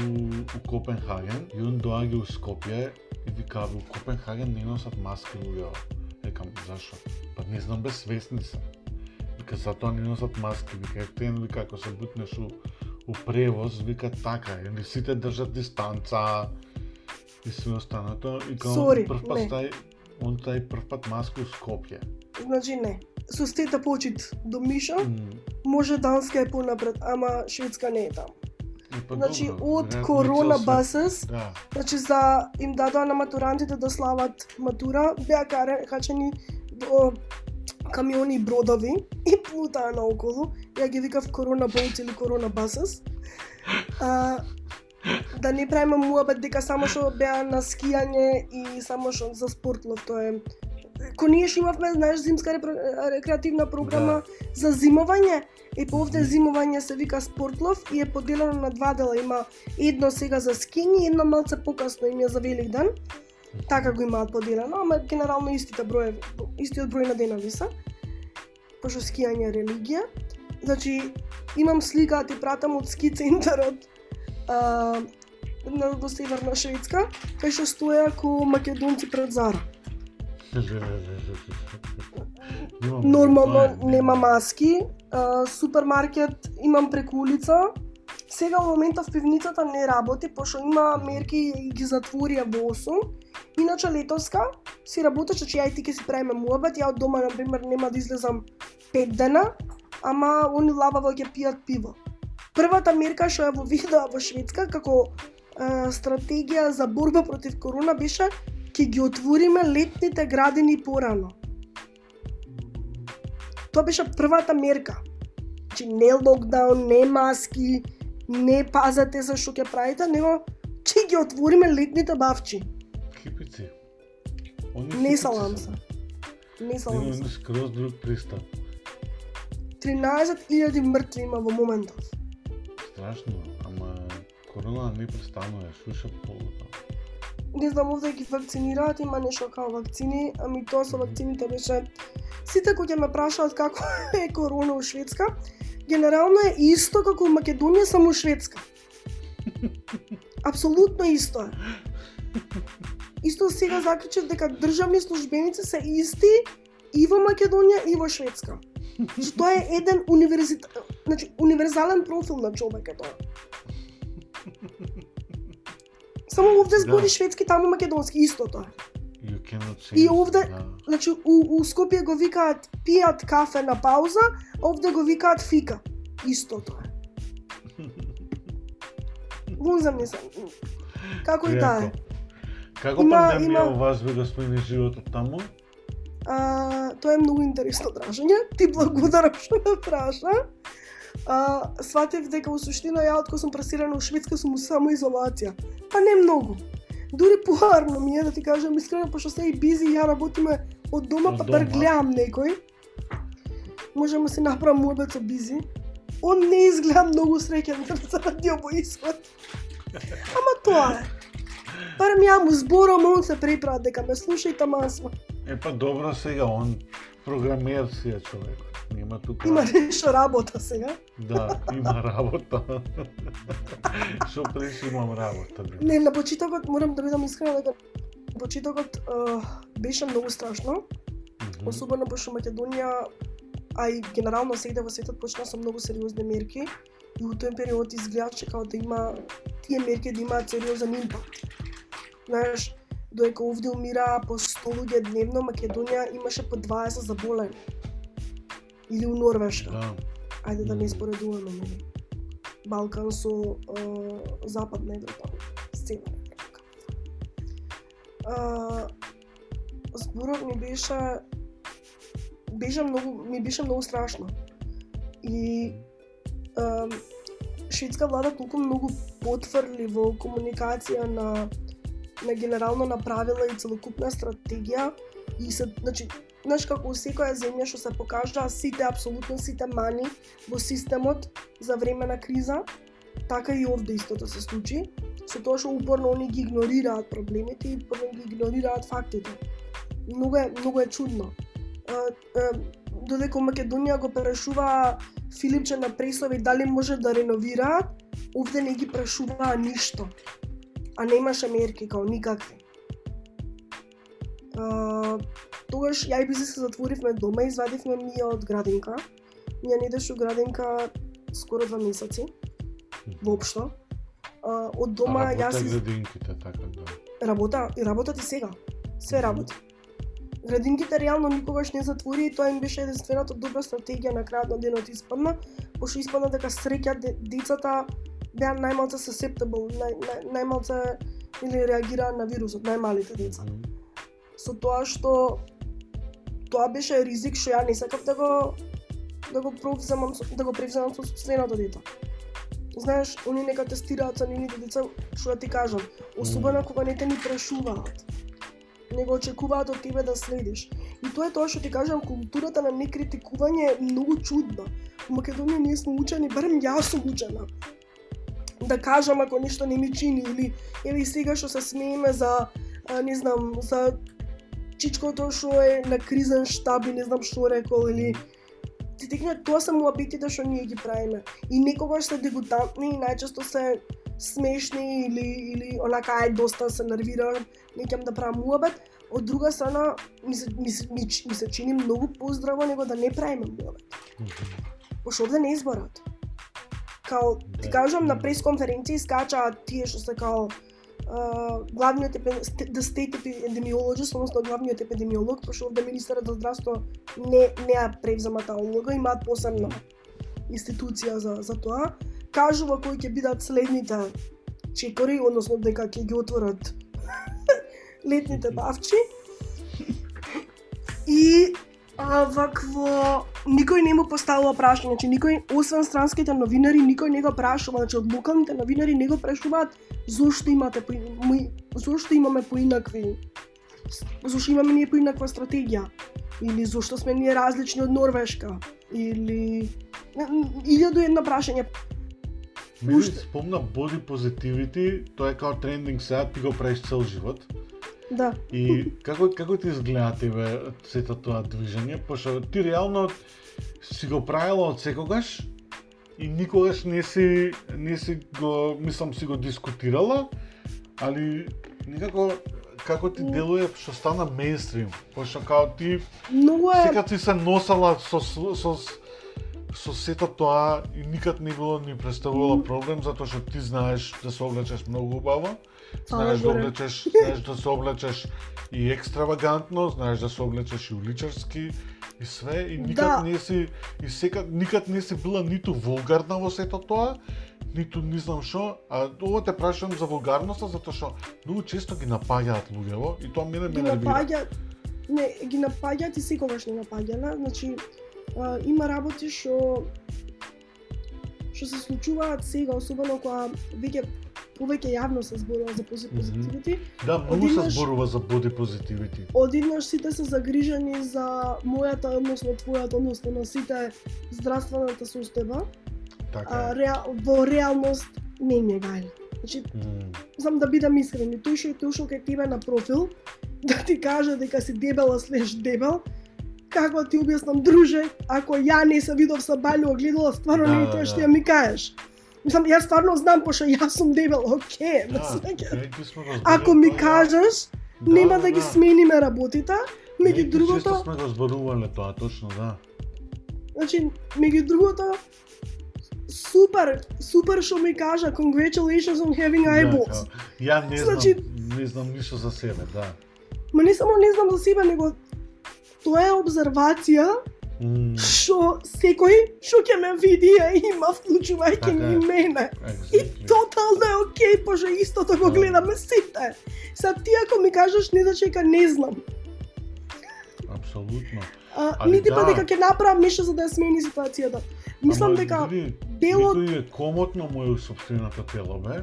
Speaker 2: у Копенхаген и он доаѓа у Скопје и вика, у Копенхаген не носат маски луѓе. Екам, зашо? Па не знам, без свесни се. Вика, затоа не носат маски. Вика, ефтен, вика, ако се бутнеш у, у превоз, вика, така. Или сите држат дистанца и све останато. И као
Speaker 1: Сори,
Speaker 2: прв пат
Speaker 1: не.
Speaker 2: он тај прв пат маску у Скопје.
Speaker 1: Значи не. Со стета почит до Миша,
Speaker 2: М,
Speaker 1: може Данска е понапред, ама Шведска не е таму.
Speaker 2: и па
Speaker 1: Значи
Speaker 2: добро,
Speaker 1: од
Speaker 2: и
Speaker 1: корона
Speaker 2: свет.
Speaker 1: басес,
Speaker 2: Да.
Speaker 1: значи за им дадоа на матурантите да слават матура, беа каре- качени камиони и бродови [laughs] и плутаа наоколу. Ја ги викав корона боут или корона басес. А, да не правиме муабет дека само што беа на скијање и само што за спортлов, тоа е Ко ние што имавме, знаеш, зимска репро- рекреативна програма за зимовање, и по овде
Speaker 2: Мгм.
Speaker 1: зимовање се вика спортлов и е поделено на два дела. Има едно сега за скиње и едно малце покасно им е за Великден. Така го имаат поделено, ама генерално истите броеви, истиот број на денови се. Пошто скијање е религија. Значи, имам слика да ти пратам од ски центарот. А, на до северна Шведска, кај што стоја ко македонци пред Зара. Нормално нема маски, супермаркет имам преку улица. Сега во моментов пивницата не работи, пошто има мерки и ги затворија во 8. Иначе летоска си работеше, че ја и ти ќе си правиме муабет, ја од дома, на пример, нема да излезам 5 дена, ама они лабаво ќе пијат пиво. Првата мерка што ја во [laughs] видеа во Шведска како е, стратегија за борба против корона беше ќе ги отвориме летните градини порано. Тоа беше првата мерка. Значи не локдаун, не маски, не пазете се што ќе правите, него ќе ги отвориме летните бавчи.
Speaker 2: Кипици. Они
Speaker 1: Не салам
Speaker 2: се.
Speaker 1: Не салам се.
Speaker 2: скроз друг пристап.
Speaker 1: 13.000 мртви има во моментов.
Speaker 2: Страшно, ама корона не престанува, шуша полуто.
Speaker 1: Не знам овде ги вакцинираат, има нешто као вакцини, ами тоа со вакцините беше сите кои ќе ме прашаат како [laughs] е корона у Шведска, генерално е исто како у Македонија, само у Шведска. [laughs] Апсолутно исто е. Исто сега заклучив дека државни службеници се исти и во Македонија и во Шведска. Значи [laughs] тоа е еден универзит... значи универзален профил на човек е тоа. Само овде збори
Speaker 2: Да.
Speaker 1: шведски, таму македонски, исто тоа.
Speaker 2: You cannot say
Speaker 1: И овде-
Speaker 2: да.
Speaker 1: Значи, у, у Скопје го викаат пијат кафе на пауза, овде го викаат фика. Исто тоа. е. Вон замислам. Како и таа е.
Speaker 2: Како
Speaker 1: Има-
Speaker 2: пандемија
Speaker 1: има-
Speaker 2: у вас ви го смени животот таму?
Speaker 1: А, тоа е многу интересно прашање. Ти благодарам што ме праша. А, сватев дека во суштина ја откако сум пресирана у Шведска сум у самоизолација. Па не многу. Дури поарно ми е да ти кажам искрено, пошто се и бизи, ја работиме од дома, па бар гледам некој. Можеме да си направам муабет со бизи. Он не изгледа многу среќен [laughs] за радиово исход. Ама тоа е. Барем ја му зборам, он се преправа дека ме слуша и тамасма.
Speaker 2: Е па добро сега, он програмер си е човекот. Нема тука...
Speaker 1: Има нешто работа сега.
Speaker 2: Да, има работа. Што преш имам работа. бе.
Speaker 1: Не, на почетокот морам да бидам искрена дека на почетокот а, беше многу страшно,
Speaker 2: Мгм.
Speaker 1: особено пошто Македонија а и генерално сегде во светот почна со многу сериозни мерки и во тој период изгледаше како да има тие мерки да имаат сериозен импакт. Знаеш, додека овде умира по 100 луѓе дневно, Македонија имаше по 20 заболени. Или у Норвешка.
Speaker 2: Да.
Speaker 1: Ајде да не споредуваме, нели? Балкан со а, западна Европа, северна Европа. А, зборот ми беше беше многу ми беше многу страшно. И а, шведска влада толку многу потврли во комуникација на на генерално направила и целокупна стратегија и се значи знаеш како у секоја земја што се покажаа сите апсолутно сите мани во системот за време на криза, така и овде истото да се случи, со тоа што упорно они ги игнорираат проблемите и упорно ги игнорираат фактите. Многу е, многу е чудно. Додека Македонија го прашува Филипче на пресови дали може да реновираат, овде не ги прашуваа ништо. А немаше мерки, као никакви. А, тогаш ја и бизи се затворивме дома, извадивме Мија од градинка. Мија не идеше у градинка скоро два месеци, воопшто. А, од дома
Speaker 2: А
Speaker 1: јас из...
Speaker 2: градинките, така да.
Speaker 1: работа и работат и сега. Све работи. Градинките реално никогаш не затвори и тоа им беше единствената добра стратегија на крајот на денот испадна, пошто испадна дека среќа де- децата беа најмалце susceptible, нај, нај, најмалце или реагираа на вирусот, најмалите деца
Speaker 2: Мгм.
Speaker 1: Со тоа што тоа беше ризик што ја не сакав да го да го превземам да го превземам со собственото дете. Знаеш, они нека тестираат со нивните деца, што да ти кажам, особено кога не те ни прашуваат. Него очекуваат од тебе да следиш. И тоа е тоа што ти кажам, културата на некритикување е многу чудна. У Македонија ние сме учени, барем јас сум учена. Да кажам ако нешто не ми чини или еве сега што се смееме за а, не знам, за чичкото што е на кризен штаб и не знам што рекол или ти текне тоа се муабетите што ние ги правиме. И некогаш се дегутантни и најчесто се смешни или или онака ај доста се нервирам, не ќе да правам муабет. Од друга страна ми се ми се, ми, ми се чини многу поздраво него да не правиме муабет. Пошто овде не е изборот. Као ти
Speaker 2: Да.
Speaker 1: кажам на пресконференција искачаат тие што се као главниот епи- the state epidemiologist, односно главниот епидемиолог, пошто овде да министерот за здравство не не ја превзема таа улога, имаат посебна институција за за тоа. Кажува кои ќе бидат следните чекори, односно дека ќе ги отворат [laughs] летните бавчи. И а, вакво никој не му поставува прашање, значи никој освен странските новинари никој не го прашува, значи од локалните новинари не го прашуваат зошто имате по, ми, зошто имаме поинакви зошто имаме ние поинаква стратегија или зошто сме ние различни од Норвешка или илјаду едно прашање.
Speaker 2: Мене
Speaker 1: Уште.
Speaker 2: спомна body positivity, тоа е као трендинг сега, ти го правиш цел живот.
Speaker 1: Да.
Speaker 2: И како како ти изгледа тебе сето тоа движење, пошто ти реално си го правила од секогаш и никогаш не си не си го мислам си го дискутирала, али некако како ти делува што стана мејнстрим, пошто као ти
Speaker 1: Многу е
Speaker 2: Секад си се носела со, со, со, сето тоа и никад не било ни представувала проблем затоа што ти знаеш да се облечеш многу убаво, знаеш да облечеш, [laughs] знаеш да се облечеш и екстравагантно, знаеш да се облечеш и уличарски и све и никад
Speaker 1: Да.
Speaker 2: не си и секад никад не си била ниту вулгарна во сето тоа, ниту не знам што, а ова те прашувам за вулгарноста затоа што многу често ги напаѓаат луѓево и тоа мене ме нервира.
Speaker 1: не ги напаѓаат и секогаш не напаѓана, значи а, има работи што што се случуваат сега, особено кога веќе повеќе јавно се зборува за
Speaker 2: Мгм.
Speaker 1: позитивити,
Speaker 2: Да, многу се зборува за body positivity.
Speaker 1: одеднаш сите се загрижени за мојата, односно твојата, односно на сите здравствената состојба,
Speaker 2: Така
Speaker 1: а
Speaker 2: е.
Speaker 1: реал, во реалност не им е гајле. Значи,
Speaker 2: М,
Speaker 1: знам да бидам искрен, и тој што е дошол кај тебе на профил, [laughs] да ти каже дека си дебела слеш дебел, како ти објаснам, друже, ако ја не се видов со Балю огледала, стварно
Speaker 2: Да,
Speaker 1: не е
Speaker 2: да,
Speaker 1: тоа што
Speaker 2: да.
Speaker 1: ја ми кажеш. Мислам, јас стварно знам, пошто јас сум дебел, окей,
Speaker 2: Да,
Speaker 1: Ако ми кажеш, нема да ги смениме работите, меѓу другото,
Speaker 2: Често сме го зборувале тоа, точно, да.
Speaker 1: значи, меѓу другото, супер, супер што ми кажа, congratulations on having eyeballs.
Speaker 2: Да, ја не
Speaker 1: Значи-
Speaker 2: знам, не знам ништо за себе, да.
Speaker 1: Ма не само не знам за себе, него тоа е обзервација
Speaker 2: М,
Speaker 1: што секој што ќе ме види ја има вклучувајќи
Speaker 2: Така
Speaker 1: ми
Speaker 2: е.
Speaker 1: и мене. И
Speaker 2: exactly.
Speaker 1: тотално е окей, пошто истото го
Speaker 2: Да.
Speaker 1: гледаме сите. Са ти ако ми кажеш не значи дека не знам.
Speaker 2: Апсолутно.
Speaker 1: А, нити па
Speaker 2: да.
Speaker 1: дека ќе направам нешто за да ја смени ситуацијата. Мислам
Speaker 2: Ама,
Speaker 1: дека
Speaker 2: види,
Speaker 1: делот-
Speaker 2: Некој е комотно му е собственото тело, бе.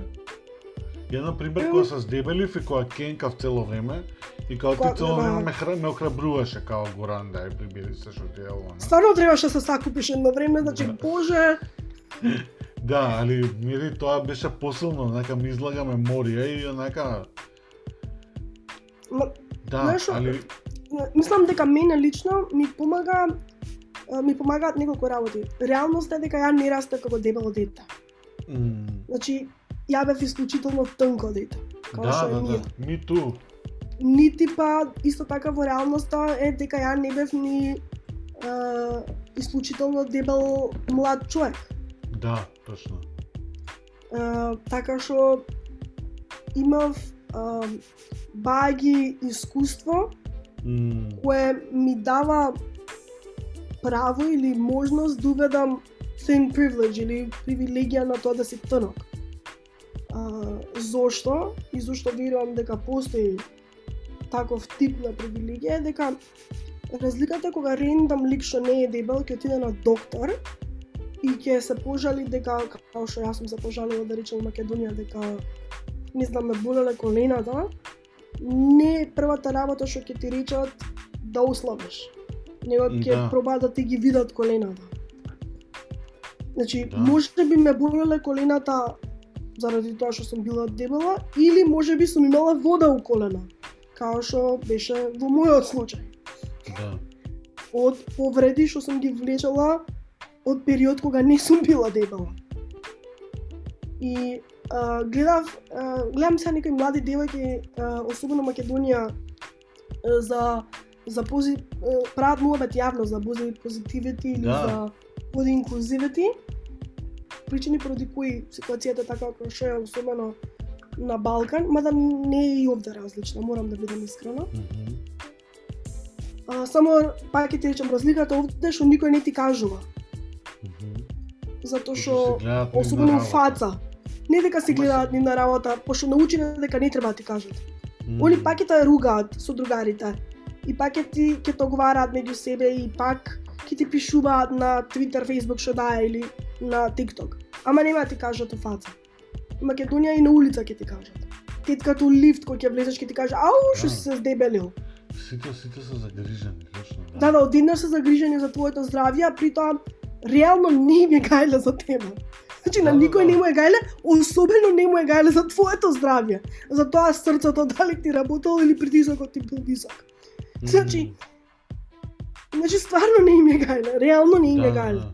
Speaker 2: Ја, например,
Speaker 1: Ем.
Speaker 2: кога се здебелив и кога кенкав цело време, и кога ти цело
Speaker 1: да.
Speaker 2: време ме, хра, ме охрабруваше као Горан, да, прибери се што ти е ова.
Speaker 1: стварно требаше да се сакупиш едно време, значи
Speaker 2: Да.
Speaker 1: боже, [laughs]
Speaker 2: Да, али мири тоа беше посилно, онака ми излага меморија и онака
Speaker 1: ма,
Speaker 2: да,
Speaker 1: Знаеш
Speaker 2: али
Speaker 1: мислам дека мене лично ми помага ми помагаат неколку работи. Реалноста е дека ја не растев како дебело дете.
Speaker 2: м,
Speaker 1: Значи, ја бев исклучително тонко дете. Као
Speaker 2: да,
Speaker 1: е
Speaker 2: да,
Speaker 1: ние.
Speaker 2: да, ми ту.
Speaker 1: Нити па исто така во реалноста е дека ја не бев ни а, исклучително дебел млад човек.
Speaker 2: Да, точно.
Speaker 1: А, така што имав а, баги искуство
Speaker 2: М,
Speaker 1: кое ми дава право или можност да уведам thin privilege или привилегија на тоа да си тонок. А, зошто? И зошто верувам дека постои таков тип на привилегија е дека разликата кога рендам лик што не е дебел ќе отиде на доктор и ќе се пожали дека како што јас сум се пожалила да речем во Македонија дека не знам ме болеле колената не е првата работа што ќе ти речат да ослабиш него ќе
Speaker 2: Да.
Speaker 1: пробаат да ти ги видат колената Значи,
Speaker 2: Да.
Speaker 1: може би ме болеле колената заради тоа што сум била дебела или може би сум имала вода у колена, као што беше во мојот случај.
Speaker 2: да.
Speaker 1: Од повреди што сум ги влечела од период кога не сум била дебела. И а, гледав, а, гледам сега некои млади девојки, особено Македонија, а, за за пози, а, прават муабет јавно за бози позитивити или
Speaker 2: Да.
Speaker 1: за боди инклузивити. Причини поради кои ситуацијата така како што е особено на Балкан, мада не е и овде различна, морам да бидам искрена.
Speaker 2: Мгм.
Speaker 1: А, само пак ќе ти речем разликата овде што никој не ти кажува,
Speaker 2: Мгм.
Speaker 1: затоа
Speaker 2: Пошто
Speaker 1: што особено фаца. Не дека се гледаат
Speaker 2: се-
Speaker 1: нивна работа, пошто научиле дека не треба да ти кажат.
Speaker 2: Мгм.
Speaker 1: Они пак ќе те ругаат со другарите. И пак ќе ти ќе договараат меѓу себе и пак ќе ти пишуваат на Twitter, Facebook што да или на TikTok. Ама нема да ти кажат фаца. Македонија и на улица ќе ти кажат. Тетката у лифт кој ќе влезеш ќе ти каже ау што
Speaker 2: Да.
Speaker 1: си се здебелил.
Speaker 2: Сите, сите се загрижени, точно.
Speaker 1: Да, да, одеднаш се загрижени за твоето здравје, а при тоа реално не им е гајле за тебе. Значи на
Speaker 2: Да, да,
Speaker 1: никој
Speaker 2: да.
Speaker 1: не му е гајле, особено не му е гајле за твоето здравје. За тоа срцето дали ти работело или притисокот ти бил висок. Значи, Значи стварно не им е гајле, реално не им е
Speaker 2: Да,
Speaker 1: гајле.
Speaker 2: да,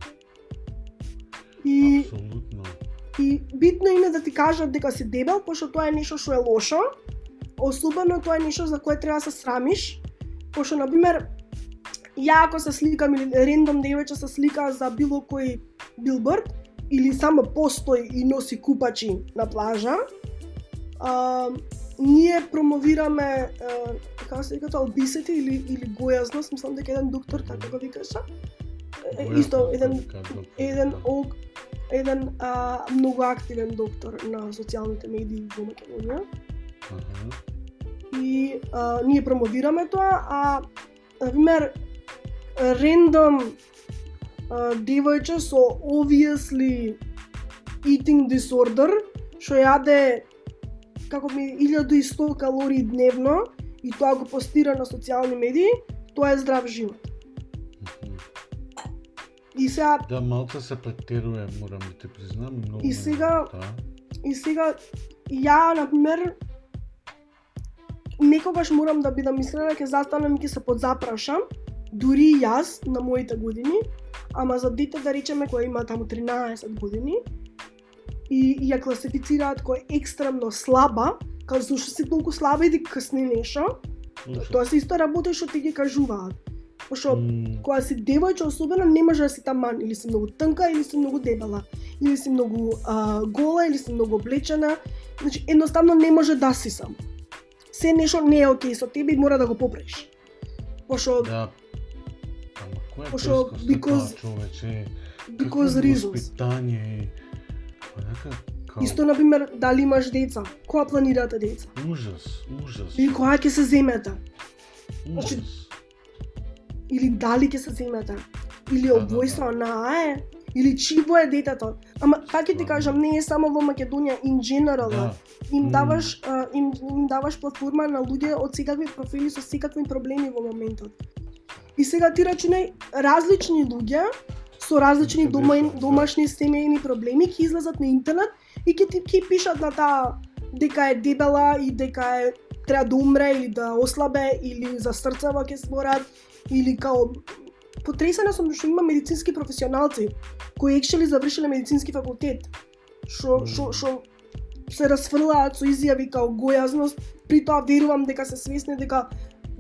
Speaker 1: И
Speaker 2: Апсолутно.
Speaker 1: И битно им е да ти кажат дека си дебел, пошто тоа е нешто што е лошо. Особено тоа е нешто за кое треба да се срамиш. Пошто, например, ја ако се сликам или рендом девојче се слика за било кој билборд, или само постои и носи купачи на плажа, а, ние промовираме а, како се вика тоа обисити или или гојазност, мислам дека еден доктор така го викаше. Исто еден еден
Speaker 2: да.
Speaker 1: ог, еден а, многу активен доктор на социјалните медии во Македонија и а, ние промовираме тоа, а например рендом девојче со obviously eating disorder што јаде како ми 1100 калории дневно и тоа го постира на социјални медии, тоа е здрав живот. И сега
Speaker 2: Да, малце се претеруе, морам да ти признам, многу.
Speaker 1: И сега-
Speaker 2: Да.
Speaker 1: И сега, ја, например, некогаш морам да бидам искрена, ќе застанам и ќе се подзапрашам, дури и јас на моите години, ама за дете да речеме кој има таму 13 години и, и ја класифицираат кој е екстремно слаба, као зашто си толку слаба иди ксни нешто,
Speaker 2: Ужас.
Speaker 1: тоа се исто работи што ти ги кажуваат. Пошто
Speaker 2: М,
Speaker 1: кога си девојче особено не може да си таман, или си многу тнка, или си многу дебела, или си многу а, гола, или си многу облечена. Значи едноставно не може да си само. Се нешто не е окей со тебе и мора да го поправиш. Пошто
Speaker 2: Да. Ама кој е
Speaker 1: because-
Speaker 2: човече?
Speaker 1: because reasons.
Speaker 2: Воспитание и... Онака, као...
Speaker 1: Исто например дали имаш деца, кога планирате деца?
Speaker 2: Ужас, ужас.
Speaker 1: Или кога ќе се земете? значи,
Speaker 2: Ужас.
Speaker 1: Или дали ќе се земете? Или
Speaker 2: Да, да,
Speaker 1: обојство на АЕ? Или чиво е детето? Ама ќе ти
Speaker 2: Да.
Speaker 1: кажам, не е само во Македонија, in general.
Speaker 2: Да.
Speaker 1: им даваш а, им, им даваш платформа на луѓе од секакви профили со секакви проблеми во моментот. И сега ти рачунај различни луѓе со различни дома,
Speaker 2: да.
Speaker 1: домашни семејни проблеми ќе излезат на интернет и ќе ти ќе пишат на таа дека е дебела и дека е треба да умре или да ослабе или за срцево ќе зборат или као потресена сум што има медицински професионалци кои екшели завршиле медицински факултет што што што се расфрлаат со изјави као гојазност, при тоа верувам дека се свесни дека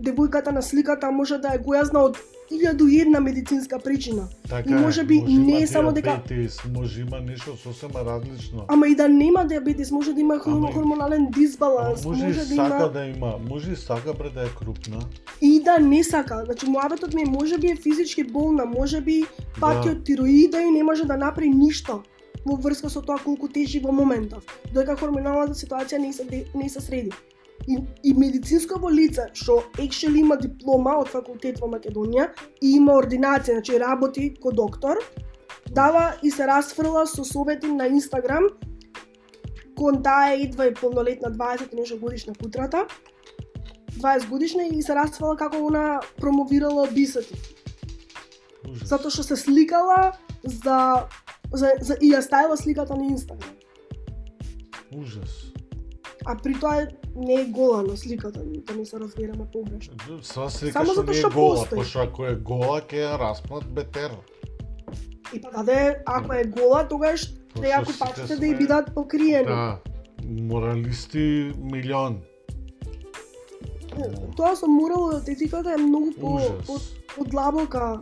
Speaker 1: девојката на сликата може да е гојазна од 1001 медицинска причина.
Speaker 2: Така
Speaker 1: и може би
Speaker 2: може
Speaker 1: не е само дека-
Speaker 2: може има нешто сосема различно.
Speaker 1: Ама и да нема диабетис, може да има
Speaker 2: Ама
Speaker 1: хормонален
Speaker 2: Ама
Speaker 1: дисбаланс,
Speaker 2: може,
Speaker 1: може, да
Speaker 2: сака
Speaker 1: има
Speaker 2: да има, може и сака бре да е крупна.
Speaker 1: и да не сака. Значи муабетот ми може би е физички болна, може би пати
Speaker 2: Да.
Speaker 1: од тироида и не може да направи ништо во врска со тоа колку тежи во моментов, додека хормоналната ситуација не се не се среди. И, и медицинско лице што екшели има диплома од факултет во Македонија и има ординација, значи работи ко доктор, дава и се расфрла со совети на Инстаграм кон таа е идва и полнолетна 20 и нешто годишна путрата, 20 годишна и се расфрла како она промовирала обисати.
Speaker 2: Ужас.
Speaker 1: Затоа што се сликала за, за, за и ја ставила сликата на Инстаграм.
Speaker 2: Ужас.
Speaker 1: А при тоа не е гола на сликата, да не се разбереме погрешно.
Speaker 2: Сва слика
Speaker 1: Само
Speaker 2: што не е гола, пошто ако е гола ќе ја распнат бетер.
Speaker 1: И па даде, ако е гола, тогаш
Speaker 2: Пошто
Speaker 1: купаците
Speaker 2: сите
Speaker 1: да и
Speaker 2: сме-
Speaker 1: бидат покриени.
Speaker 2: Да, моралисти милион.
Speaker 1: Тоа со моралот етиката е многу по, по подлабока,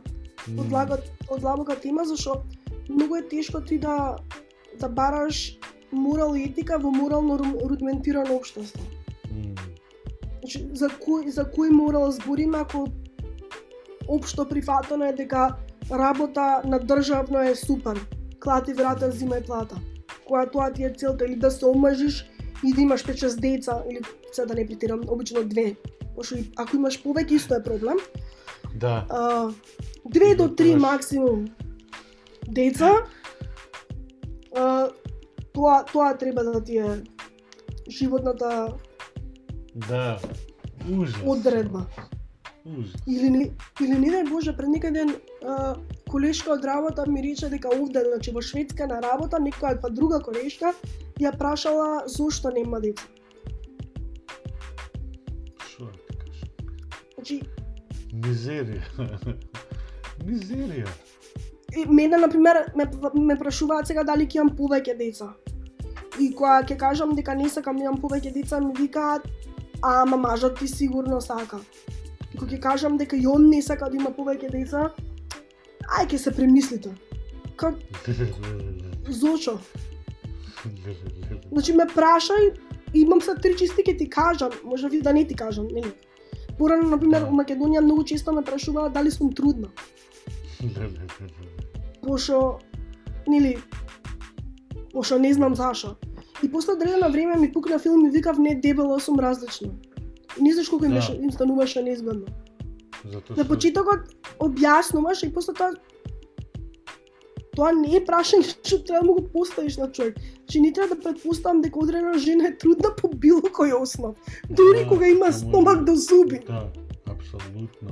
Speaker 1: подлага, подлабока тема зашо многу е тешко ти да да бараш морал и етика во морално ру- рудиментирано општество.
Speaker 2: М,
Speaker 1: Значи, за кој, за кој морал збориме ако општо прифатено е дека работа на државно е супер. Клати врата, зимај плата. Која тоа ти е целта или да се омажиш и да имаш 5-6 деца или се да не претирам, обично две. Пошто ако имаш повеќе исто е проблем.
Speaker 2: Да,
Speaker 1: А, две до три
Speaker 2: Дотоаш.
Speaker 1: максимум деца. А, тоа тоа треба да ти е животната
Speaker 2: да. Ужас.
Speaker 1: одредба.
Speaker 2: Ужас.
Speaker 1: Или не, или не дај Боже, пред некој ден а, колешка од работа ми рече дека овде, значи во Шведска на работа, некоја па друга колешка ја прашала зошто нема деца.
Speaker 2: Шо да ти кажам?
Speaker 1: Значи,
Speaker 2: Мизерија. [laughs] Мизерија.
Speaker 1: и мене на пример ме, ме прашуваат сега дали ќе имам повеќе деца. И кога ќе кажам дека не сакам да имам повеќе деца, ми викаат ама мажот ти сигурно сака. И кога ќе кажам дека и он не сака да има повеќе деца, ај ќе се премислите. Как [laughs] зошто? Значи ме прашај, имам се три чисти ќе ти кажам, може ви да не ти кажам, нели? Порано, на пример,
Speaker 2: Да.
Speaker 1: во Македонија многу често ме прашуваат дали сум трудна. [laughs] Пошо, нели, пошо не знам зашо. И после одредено време ми пукна филм и викав не дебело сум различна. И не знаеш колку им
Speaker 2: Да.
Speaker 1: беше им стануваше неизгодно.
Speaker 2: Затоа
Speaker 1: На почетокот објаснуваш и после тоа тоа не е прашање [laughs] што треба да му го поставиш на човек. Че не треба да предпоставам дека одредена жена е трудна по било кој основ. Дури
Speaker 2: Да,
Speaker 1: кога има
Speaker 2: само-
Speaker 1: стомак до зуби.
Speaker 2: Да, апсолутно.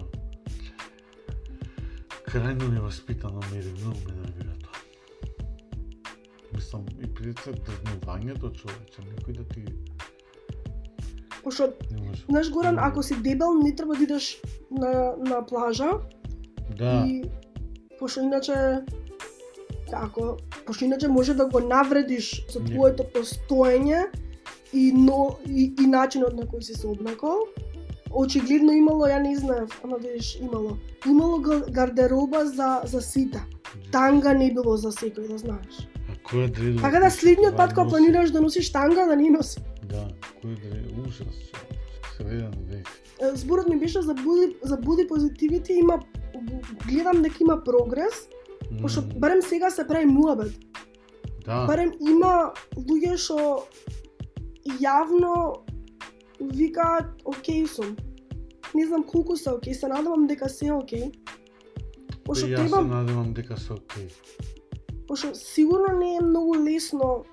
Speaker 2: Крајно неваспитано мери, многу ме нервира Мислам, и пред се дрзнувањето човече, некој да ти
Speaker 1: Пошто,
Speaker 2: може.
Speaker 1: знаеш Горан, ако си дебел, не треба да идеш на, на плажа
Speaker 2: Да,
Speaker 1: и пошто иначе како, пошто иначе може да го навредиш со твоето постоење и но и, и начинот на кој си се облекол. Очигледно имало, ја не знаев, ама видиш, имало. Имало га- гардероба за за сите. Танга не било за секој, да знаеш.
Speaker 2: Кој е дредо?
Speaker 1: Така да следниот пат кога планираш да носиш танга, да не носи.
Speaker 2: Да, кој е дредо? Ужас. Среден век.
Speaker 1: Е, Зборот ми беше за буди, за буди позитивити, има гледам дека има прогрес, пошто
Speaker 2: М,
Speaker 1: барем сега се прави муабет.
Speaker 2: Да,
Speaker 1: Барем има луѓе што јавно викаат окей сум. Не знам колку се окей, се надевам дека се окей. Пошто
Speaker 2: и јас се
Speaker 1: треба,
Speaker 2: надевам дека се окей.
Speaker 1: Пошто сигурно не е многу лесно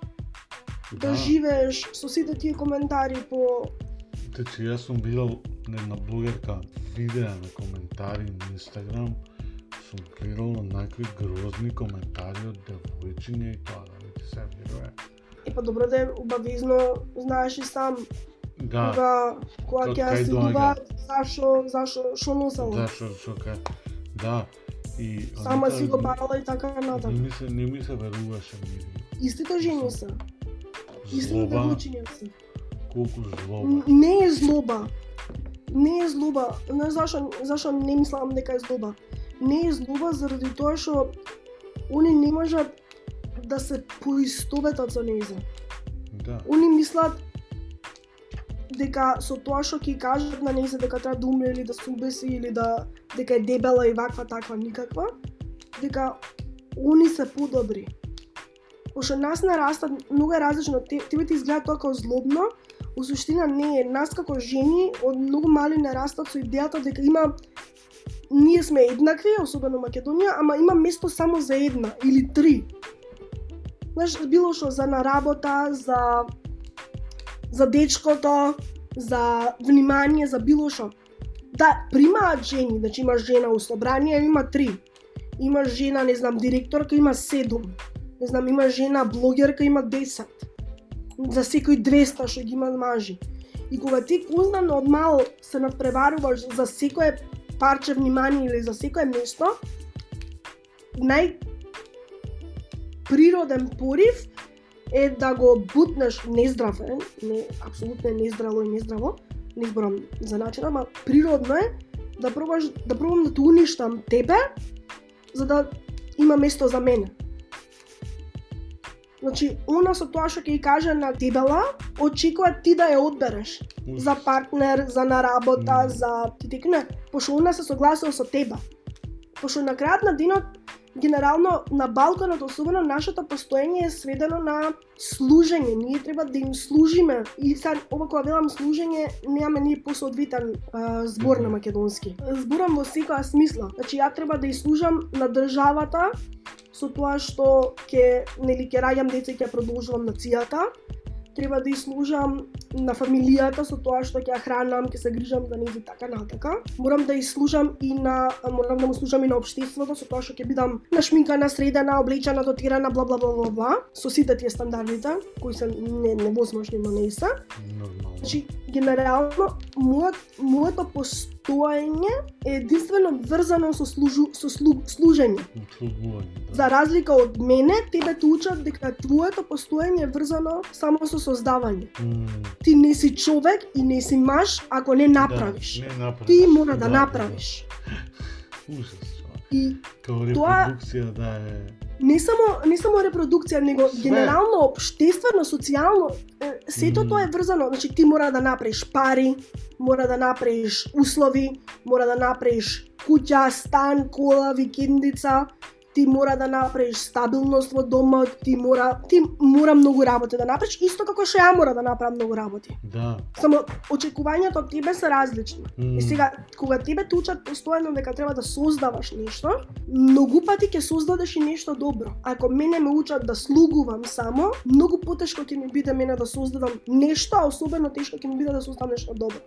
Speaker 1: да, живееш со сите тие коментари по
Speaker 2: Тече, јас сум видел една блогерка видеа на коментари на Инстаграм, сум гледал на некои грозни коментари од девојчиња и тоа, да ти се верува.
Speaker 1: е па добро да е обавезно, знаеш и сам
Speaker 2: Да,
Speaker 1: кога кога
Speaker 2: Ка-
Speaker 1: ќе ја
Speaker 2: кај
Speaker 1: следуваат зашо зашо што носела.
Speaker 2: да, шо, шо кај, да, и...
Speaker 1: Сама си го барала и така
Speaker 2: Не
Speaker 1: натаму.
Speaker 2: ми се, не ми се веруваше мири.
Speaker 1: Истите жени се. Истите девојчиња се.
Speaker 2: колку злоба.
Speaker 1: Не е злоба. Не е злоба. Знаеш зашо зашо не мислам дека е злоба. Не е злоба заради тоа што они не можат да се поистоветат со нејза.
Speaker 2: Да,
Speaker 1: Они мислат дека со тоа што ќе кажат на нејза дека треба да умре или да се убеси или да дека е дебела и ваква таква никаква, дека они се подобри. Пошто нас нараста многу е различно. Те, тебе ти изгледа тоа како злобно, у суштина не е. Нас како жени од многу мали нарастат со идејата дека има ние сме еднакви, особено Македонија, ама има место само за една или три. Знаеш, било што за на работа, за за дечкото, за внимание, за било што. Да, примаат жени, значи има жена у собрание, има три. Има жена, не знам, директорка, има седум. Не знам, има жена блогерка, има 10. За секој 200 што ги има мажи. И кога ти кузнано од мал се надпреваруваш за секое парче внимание или за секое место, нај природен порив е да го бутнеш нездрав е, не апсолутно е нездраво и нездраво, не изборам за начин, ама природно е да пробаш да пробам да те уништам тебе за да има место за мене. Значи, она со тоа што ќе ја каже на дебела, очекува ти да ја одбереш.
Speaker 2: Уф.
Speaker 1: За партнер, за на работа,
Speaker 2: Мм.
Speaker 1: за ти тек не. Пошто она се согласува со тебе. Пошто на крајот на денот, генерално на Балканот, особено нашето постоење е сведено на служење. Ние треба да им служиме. И сега, ова кога велам служење, немаме ние посоодвитен а, збор на македонски. Зборам во секоја смисла. Значи, ја треба да ја служам на државата, со тоа што ќе нели ќе раѓам деца и ќе продолжувам нацијата треба да служам на фамилијата со тоа што ќе ја хранам, ќе се грижам за нив и така натака. Морам да служам и на морам да му служам и на општеството со тоа што ќе бидам нашминкана, средена, облечена, дотирана, бла бла бла бла бла, со сите тие стандардите кои се не невозможни, но не се. Значи, генерално, мојот, моето постоење е единствено врзано со, служу, со слу, служење.
Speaker 2: Услугување, да.
Speaker 1: За разлика од мене, тебе те учат дека твоето постоење е врзано само со создавање.
Speaker 2: М,
Speaker 1: Ти не си човек и не си маж ако не направиш.
Speaker 2: Да, не направиш.
Speaker 1: Ти мора да направиш. [laughs]
Speaker 2: Ужас. човек.
Speaker 1: И Тоа-
Speaker 2: репродукција да е...
Speaker 1: не само не само репродукција, него
Speaker 2: Све.
Speaker 1: генерално општествено, социјално, сето тоа е врзано. Значи ти мора да направиш пари, мора да направиш услови, мора да направиш куќа, стан, кола, викендица, ти мора да направиш стабилност во домот, ти мора ти мора многу работи да направиш, исто како што ја мора да направам многу работи.
Speaker 2: Да.
Speaker 1: Само очекувањата од тебе се различни.
Speaker 2: М,
Speaker 1: И сега, кога тебе те учат постојано дека треба да создаваш нешто, многу пати ќе создадеш и нешто добро. Ако мене ме учат да слугувам само, многу потешко ќе ми биде мене да создадам нешто, а особено тешко ќе ми биде да создадам нешто добро.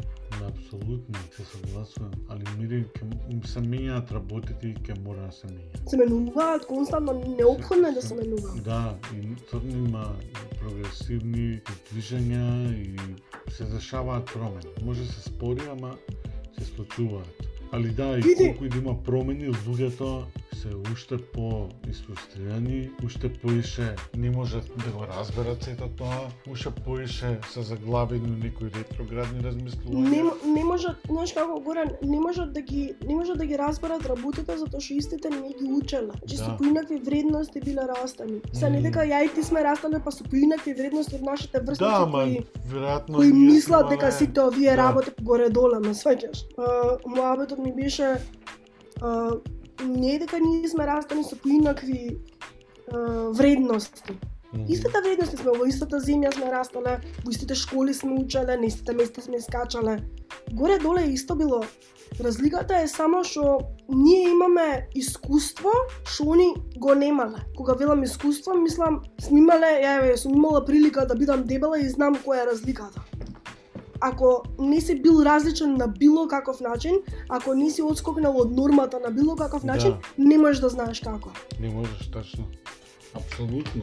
Speaker 2: Апсолутно, се согласувам, али мири ќе се менјаат работите и ќе мора да се менјаат.
Speaker 1: Се менуваат константно, неопходно е да се менуваат.
Speaker 2: Да, и тврдо има прогресивни движења и се дешаваат промени. Може се спори, ама се случуваат. Али да, и колку и да има промени, луѓето се уште по изфрустрирани, уште поише не можат да го разберат сето тоа, уште поише се заглавени некои ретроградни размислувања.
Speaker 1: Не, не можат, знаеш како Горан, не можат да ги не можат да ги разберат работите затоа што истите не ги учеле. Значи
Speaker 2: Да.
Speaker 1: со поинакви вредности биле растани. Се не дека ја и ти сме растале па со поинакви вредности од нашите врсници
Speaker 2: Да,
Speaker 1: кои
Speaker 2: веројатно
Speaker 1: кои мислат дека сите овие
Speaker 2: да.
Speaker 1: работи горе доле, ме сваќаш. Моабетот ми беше а, не е дека ние сме растани со поинакви а, вредности. Истата вредности сме, во истата земја сме растале, во истите школи сме учеле, на истите места сме скачале. Горе доле исто било. Разликата е само што ние имаме искуство што они го немале. Кога велам искуство, мислам, сме имале, ја еве, сум имала прилика да бидам дебела и знам која е разликата. Ако не си бил различен на било каков начин, ако не си одскокнал од нормата на било каков начин,
Speaker 2: Да.
Speaker 1: не можеш да знаеш како.
Speaker 2: Не можеш точно. Апсолутно.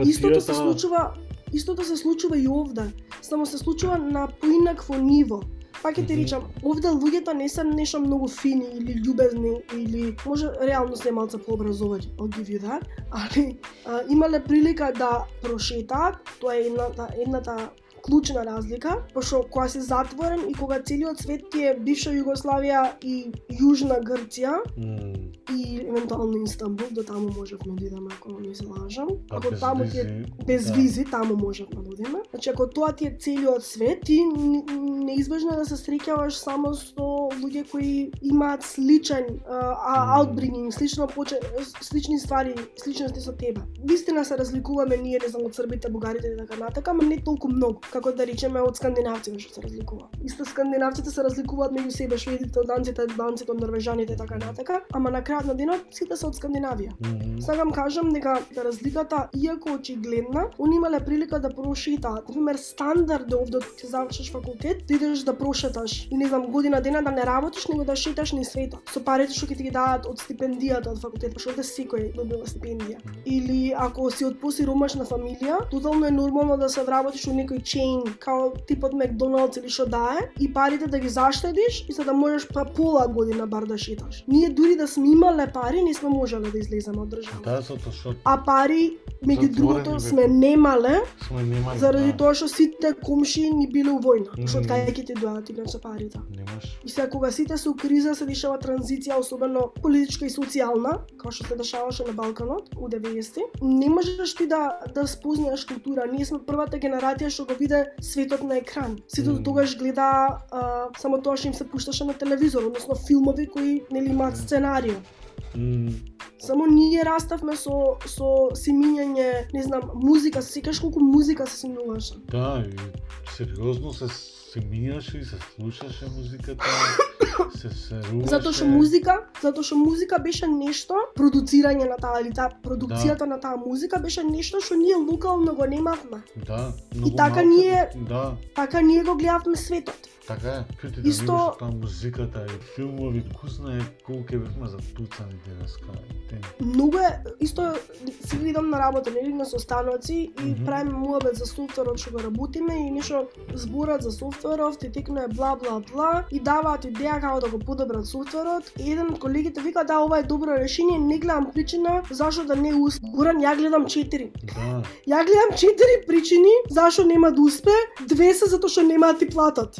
Speaker 1: Истото се
Speaker 2: Емпатијата
Speaker 1: случува, истото се случува и овде, само се случува на поинакво ниво. Пак ќе ти речам, овде луѓето не се нешто многу фини или љубезни или може реално се малце пообразовани, I'll give you that, [laughs] али а, имале прилика да прошетаат, тоа е едната, едната клучна разлика, пошто кога си затворен и кога целиот свет ти е бивша Југославија и Јужна Грција,
Speaker 2: mm
Speaker 1: и евентуално Истанбул, до таму можевме да идеме ако не се лажам. Ако
Speaker 2: без
Speaker 1: таму ти е без
Speaker 2: да.
Speaker 1: визи, таму можевме да одиме. Значи ако тоа ти е целиот свет, ти неизбежно да се среќаваш само со луѓе кои имаат сличен а, outbringing, слично поче, слични ствари, сличности со тебе. Вистина се разликуваме ние, не знам, од србите, бугарите и така натака, ама не толку многу, како да речеме од скандинавците што се разликува. Исто скандинавците се разликуваат меѓу себе, шведите данците, данците од норвежаните и така натака, ама на крајот на денот сите се од Скандинавија.
Speaker 2: Мгм.
Speaker 1: Сакам кажам дека разликата, иако очигледна, они имале прилика да прошетаат. Например, стандард е овде ти завршиш факултет, ти идеш да прошеташ и не знам година дена да не работиш, него да шеташ низ светот. Со парите што ќе ти ги дадат од стипендијата од факултет, пошто овде секој добива стипендија. Или ако си од посиромашна фамилија, тотално е нормално да се вработиш у некој чейн, као типот Макдоналдс или што да е, и парите да ги заштедиш и за да можеш па пола година бар да шеташ. Ние дури да сме имале немале пари, не сме можеле да излеземе од држава.
Speaker 2: Да, затоа што
Speaker 1: А пари, меѓу другото, сме немале,
Speaker 2: сме немали.
Speaker 1: заради
Speaker 2: да.
Speaker 1: тоа што сите комши ни биле у војна. Што од
Speaker 2: Мгм.
Speaker 1: кај ќе ти доаѓаат иначе парите?
Speaker 2: Немаш.
Speaker 1: И сега кога сите се у криза, се дешава транзиција, особено политичка и социјална, како што се дешаваше на Балканот у 90-ти, не можеш ти да да спознаеш култура. Ние сме првата генерација што го виде светот на екран. Сите до
Speaker 2: Мм.
Speaker 1: тогаш гледа а, само тоа што им се пушташе на телевизор, односно филмови кои нели имаат сценарио. Само ние раставме со со симињање, не знам, музика, се секаш колку музика се симнуваше.
Speaker 2: Да, и сериозно се се минјаше и се слушаше музиката, [coughs] се серуваше.
Speaker 1: Затоа што музика, затоа што музика беше нешто, продуцирање на таа или таа продукцијата на таа музика беше нешто што ние локално го немавме.
Speaker 2: Да, многу
Speaker 1: така
Speaker 2: малку-
Speaker 1: ние-
Speaker 2: Да,
Speaker 1: Така ние го гледавме светот.
Speaker 2: така е. Чути да
Speaker 1: Исто-
Speaker 2: видиш таа музиката и филмови, ку знае колку бевме затуцани денеска. Те.
Speaker 1: Многу е исто си видам на работа, нели на состаноци и
Speaker 2: Мгм.
Speaker 1: правиме муабет за софтверот што го работиме и нешто зборат за софтверов, ти текнува бла бла бла и даваат идеја како да го подобрат софтверот. И еден од колегите вика да ова е добро решение, не гледам причина зашто да не успе. Горан ја гледам 4.
Speaker 2: Да,
Speaker 1: Ја гледам четири причини зашо нема да успе, две се затоа што нема да ти платат.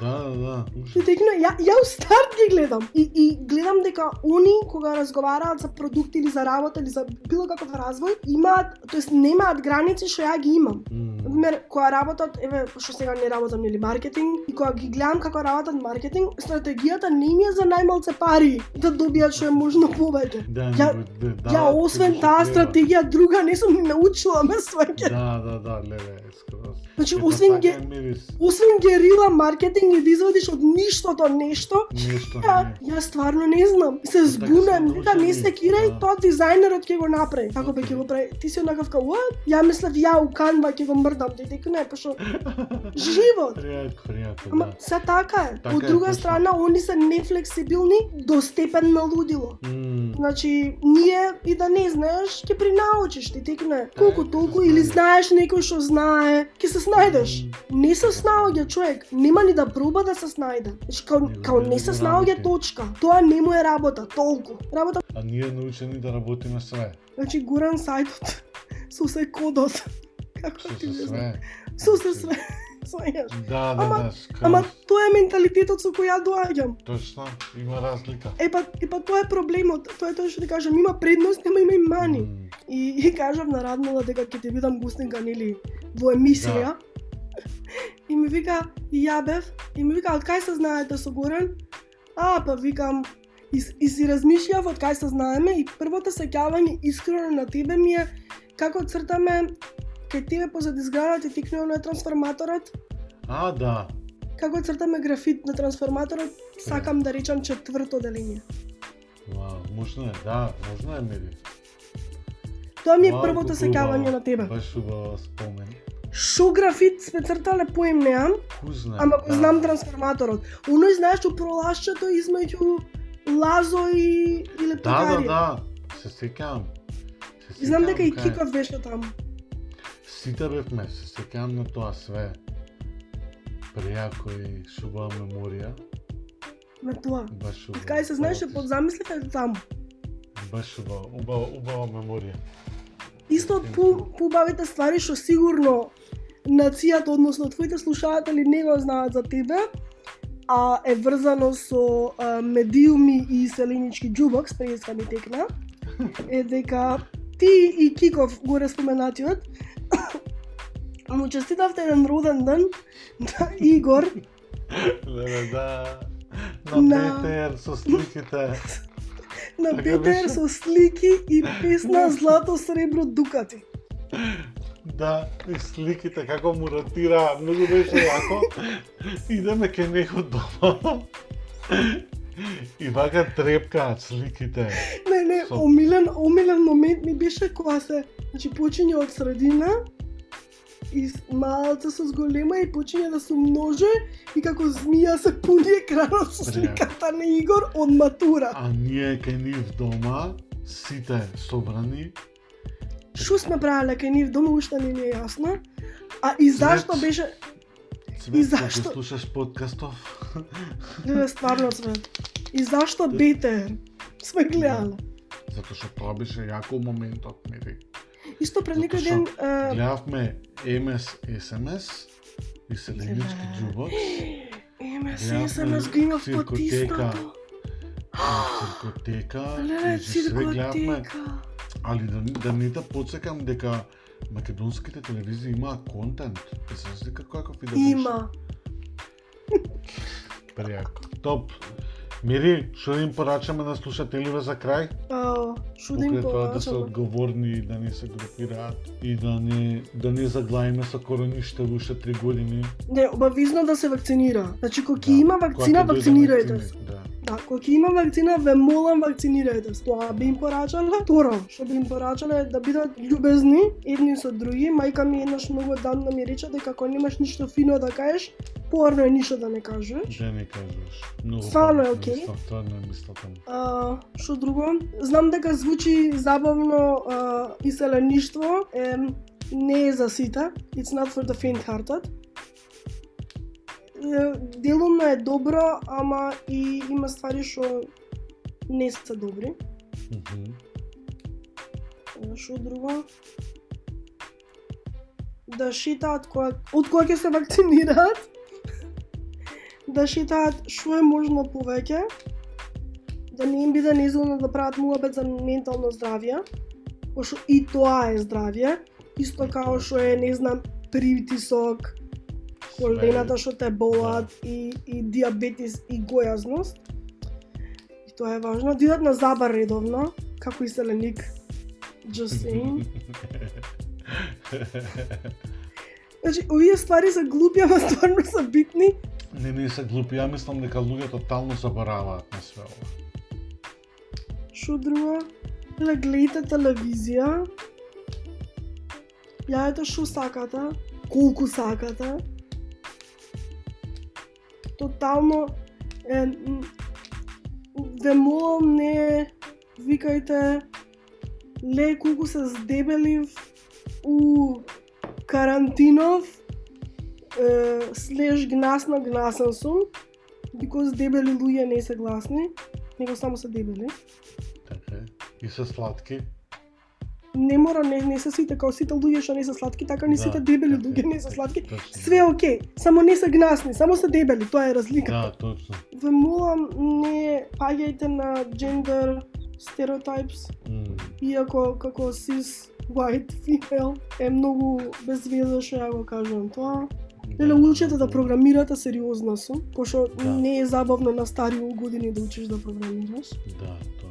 Speaker 2: Да, да, да.
Speaker 1: Текно, ја, ја у старт ги гледам. И, и гледам дека они кога разговараат за продукти или за работа или за било каков развој, имаат, тоест немаат граници што ја ги имам.
Speaker 2: М,
Speaker 1: Например, кога работат, еве, што сега не работам нели маркетинг, и кога ги гледам како работат маркетинг, стратегијата не им е за најмалце пари да добијат што е можно повеќе.
Speaker 2: Да,
Speaker 1: Ја-
Speaker 2: да, да,
Speaker 1: Ја освен
Speaker 2: што
Speaker 1: таа стратегија друга не сум научила ме сваќа.
Speaker 2: Да, да, да, леле, скроз.
Speaker 1: Значи, освен
Speaker 2: така
Speaker 1: ге, освен герила маркетинг и да извадиш од ништото нешто,
Speaker 2: Нешто
Speaker 1: ја,
Speaker 2: не.
Speaker 1: ја стварно не знам. Се збунем,
Speaker 2: сме
Speaker 1: вика не се кирај,
Speaker 2: да.
Speaker 1: тоа дизајнерот ќе го направи. Како бе ќе го прави? Ти си онаков као, what? Ја мислев ја у Canva ќе го мрдам, дека не, пошто живот.
Speaker 2: Пријако, пријако,
Speaker 1: Ама
Speaker 2: да.
Speaker 1: се така е.
Speaker 2: Така
Speaker 1: Од
Speaker 2: е,
Speaker 1: друга
Speaker 2: точно.
Speaker 1: страна, они се нефлексибилни до степен на лудило.
Speaker 2: М,
Speaker 1: Значи, ние и да не знаеш, ќе принаучиш, ти текне колку
Speaker 2: ќе
Speaker 1: толку
Speaker 2: се
Speaker 1: или знаеш некој што знае, ќе се снајдеш. Не се снаоѓа човек, нема ни да проба да се снајде. Значи, као,
Speaker 2: Не
Speaker 1: као
Speaker 2: не
Speaker 1: се снаоѓа точка. Тоа не му е работа, толку. Работа,
Speaker 2: А ние научени да работиме све.
Speaker 1: значи гуран сајтот [laughs] со се кодот. [laughs] Како
Speaker 2: Со
Speaker 1: ти
Speaker 2: се све.
Speaker 1: Со се све. [laughs] Сваѓаш.
Speaker 2: Да, да,
Speaker 1: Ама-
Speaker 2: да. скроз.
Speaker 1: Ама тоа е менталитетот со кој ја доаѓам.
Speaker 2: Точно, има разлика.
Speaker 1: Е па, е па тоа е проблемот. Тоа е тоа што ти кажам, има предност, нема има и мани.
Speaker 2: М,
Speaker 1: И, и кажав на Радмила дека ќе те видам густинка, нели, во емисија. И ми вика, и ја бев, и ми вика, од кај се знаете со Горан? А, па викам, и, и си размишлјав од кај се знаеме и првото сеќавање искрено на тебе ми е како цртаме кај тебе позади зградата ти тикнува на трансформаторот,
Speaker 2: А, да.
Speaker 1: како цртаме графит на трансформаторот, сакам да речам четврто делење.
Speaker 2: Вау, можно е, да, можно е мири.
Speaker 1: Тоа ми е
Speaker 2: Вау,
Speaker 1: првото сеќавање
Speaker 2: убаво.
Speaker 1: на тебе.
Speaker 2: Баш убава спомен.
Speaker 1: Шо графит сме цртале поим неам, ама го
Speaker 2: да.
Speaker 1: знам трансформаторот. Оној знаеш што пролашчето измеѓу Лазо и и
Speaker 2: Да, да,
Speaker 1: Лептокарија.
Speaker 2: да. Се сеќавам. Се
Speaker 1: И знам дека и Киков беше таму.
Speaker 2: Сите бевме, се сеќавам на тоа све. Пријако и шубава меморија.
Speaker 1: На тоа.
Speaker 2: Баш убава.
Speaker 1: Кај се знаеше под замислив е таму.
Speaker 2: Баш убава, убава, убава меморија.
Speaker 1: Исто од поубавите ствари што сигурно нацијата, односно твоите слушатели не го знаат за тебе, а е врзано со а, медиуми и селенички джубокс, преска ми текна, е дека ти и Киков, горе споменатиот, [coughs] му честитавте еден роден ден на Игор,
Speaker 2: Леле, да. На
Speaker 1: На-
Speaker 2: БТР со сликите. [laughs]
Speaker 1: на
Speaker 2: Така
Speaker 1: БТР
Speaker 2: беше?
Speaker 1: со слики и песна Злато, сребро, дукати.
Speaker 2: Да, и сликите како му ротира, многу беше јако. Идеме кај него дома. И вака трепкаат сликите.
Speaker 1: Не, не, омилен, омилен момент ми беше кога се, значи почиње од средина и малце со зголема и почиње да се множе и како змија се пуни екранот со сликата на Игор од матура.
Speaker 2: А ние кај нив дома, сите собрани,
Speaker 1: Што сме правеле кај нив дома уште не ми е јасно. А и зашто
Speaker 2: Цвет.
Speaker 1: беше
Speaker 2: Цвет,
Speaker 1: И зашто?
Speaker 2: слушаш подкастов,
Speaker 1: Не, стварно све. И зашто БТР? Сме гледале.
Speaker 2: Затоа што тоа беше јако моментот, нели?
Speaker 1: Исто пред некој ден
Speaker 2: Гледавме MS SMS и седенички
Speaker 1: Леле.
Speaker 2: џубот,
Speaker 1: Еме, [gasps] се
Speaker 2: Гледавме
Speaker 1: се нас го имав потиснато.
Speaker 2: циркотека,
Speaker 1: Леле,
Speaker 2: и
Speaker 1: циркотека.
Speaker 2: али да, да не те подсекам дека македонските телевизии имаа контент. Е, се дека каков и да.
Speaker 1: Има.
Speaker 2: Прејако. Топ. Мири, што им порачаме на слушателиве за крај?
Speaker 1: Да им
Speaker 2: Покрај тоа да се
Speaker 1: порачаме?
Speaker 2: одговорни и да не се групираат и да не да не заглаиме со корониште уште три години.
Speaker 1: Не, обавизно да се вакцинира. Значи, кога ќе
Speaker 2: Да,
Speaker 1: има вакцина, вакцинирајте
Speaker 2: вакцини,
Speaker 1: се.
Speaker 2: Да.
Speaker 1: Да, кога ќе има вакцина, ве молам вакцинирајте се. Тоа би им порачале. Второ, што би им порачале е да бидат љубезни едни со други. Мајка ми еднаш многу давно ми рече дека ако немаш ништо фино да кажеш, порно е ништо да не кажеш.
Speaker 2: Да не кажеш. Многу
Speaker 1: Стварно е окей.
Speaker 2: мислам, Стварно е мислам.
Speaker 1: А, што друго? Знам дека звучи забавно а, иселеништво, е, не е за сите. It's not for the faint hearted. Делумно е добро, ама и има ствари што не се добри.
Speaker 2: Мгм.
Speaker 1: Е, Што друго? Да шетаат кога од кога ќе се вакцинираат. [laughs] да шетаат што е можно повеќе. Да не им биде незgodно да прават муабет за ментално здравје. Пошто и тоа е здравје. Исто као што е, не знам, притисок, колената што те болат и, и диабетис и гојазност. И тоа е важно. Да идат на забар редовно, како иселеник. Just [laughs] saying. Значи, овие ствари се глупи, ама стварно се битни.
Speaker 2: Не, не се глупи. Ја мислам дека луѓето тотално забораваат на све ова.
Speaker 1: Што друго? Ле, гледате телевизија. Јајте што сакате, колку сакате. Тотално е, ве молам не викајте ле колку се здебелив у карантинов е, слеж гнасна гнасен сум because дебели луѓе не се гласни него само се дебели
Speaker 2: Така е. И се сладки
Speaker 1: не мора не, не се сите као сите луѓе што не се сладки, така не
Speaker 2: Да,
Speaker 1: сите дебели
Speaker 2: така е.
Speaker 1: луѓе не се сладки.
Speaker 2: Точно.
Speaker 1: Све е окей, само не се гнасни, само се дебели, тоа е разлика.
Speaker 2: Да, точно.
Speaker 1: Ве молам не паѓајте на gender stereotypes,
Speaker 2: М.
Speaker 1: иако како cis white female е многу безвезно што ја го кажам тоа. Леле, учете да програмирате сериозно сум, пошто
Speaker 2: Да.
Speaker 1: не е забавно на стари години да учиш да програмираш.
Speaker 2: Да, тоа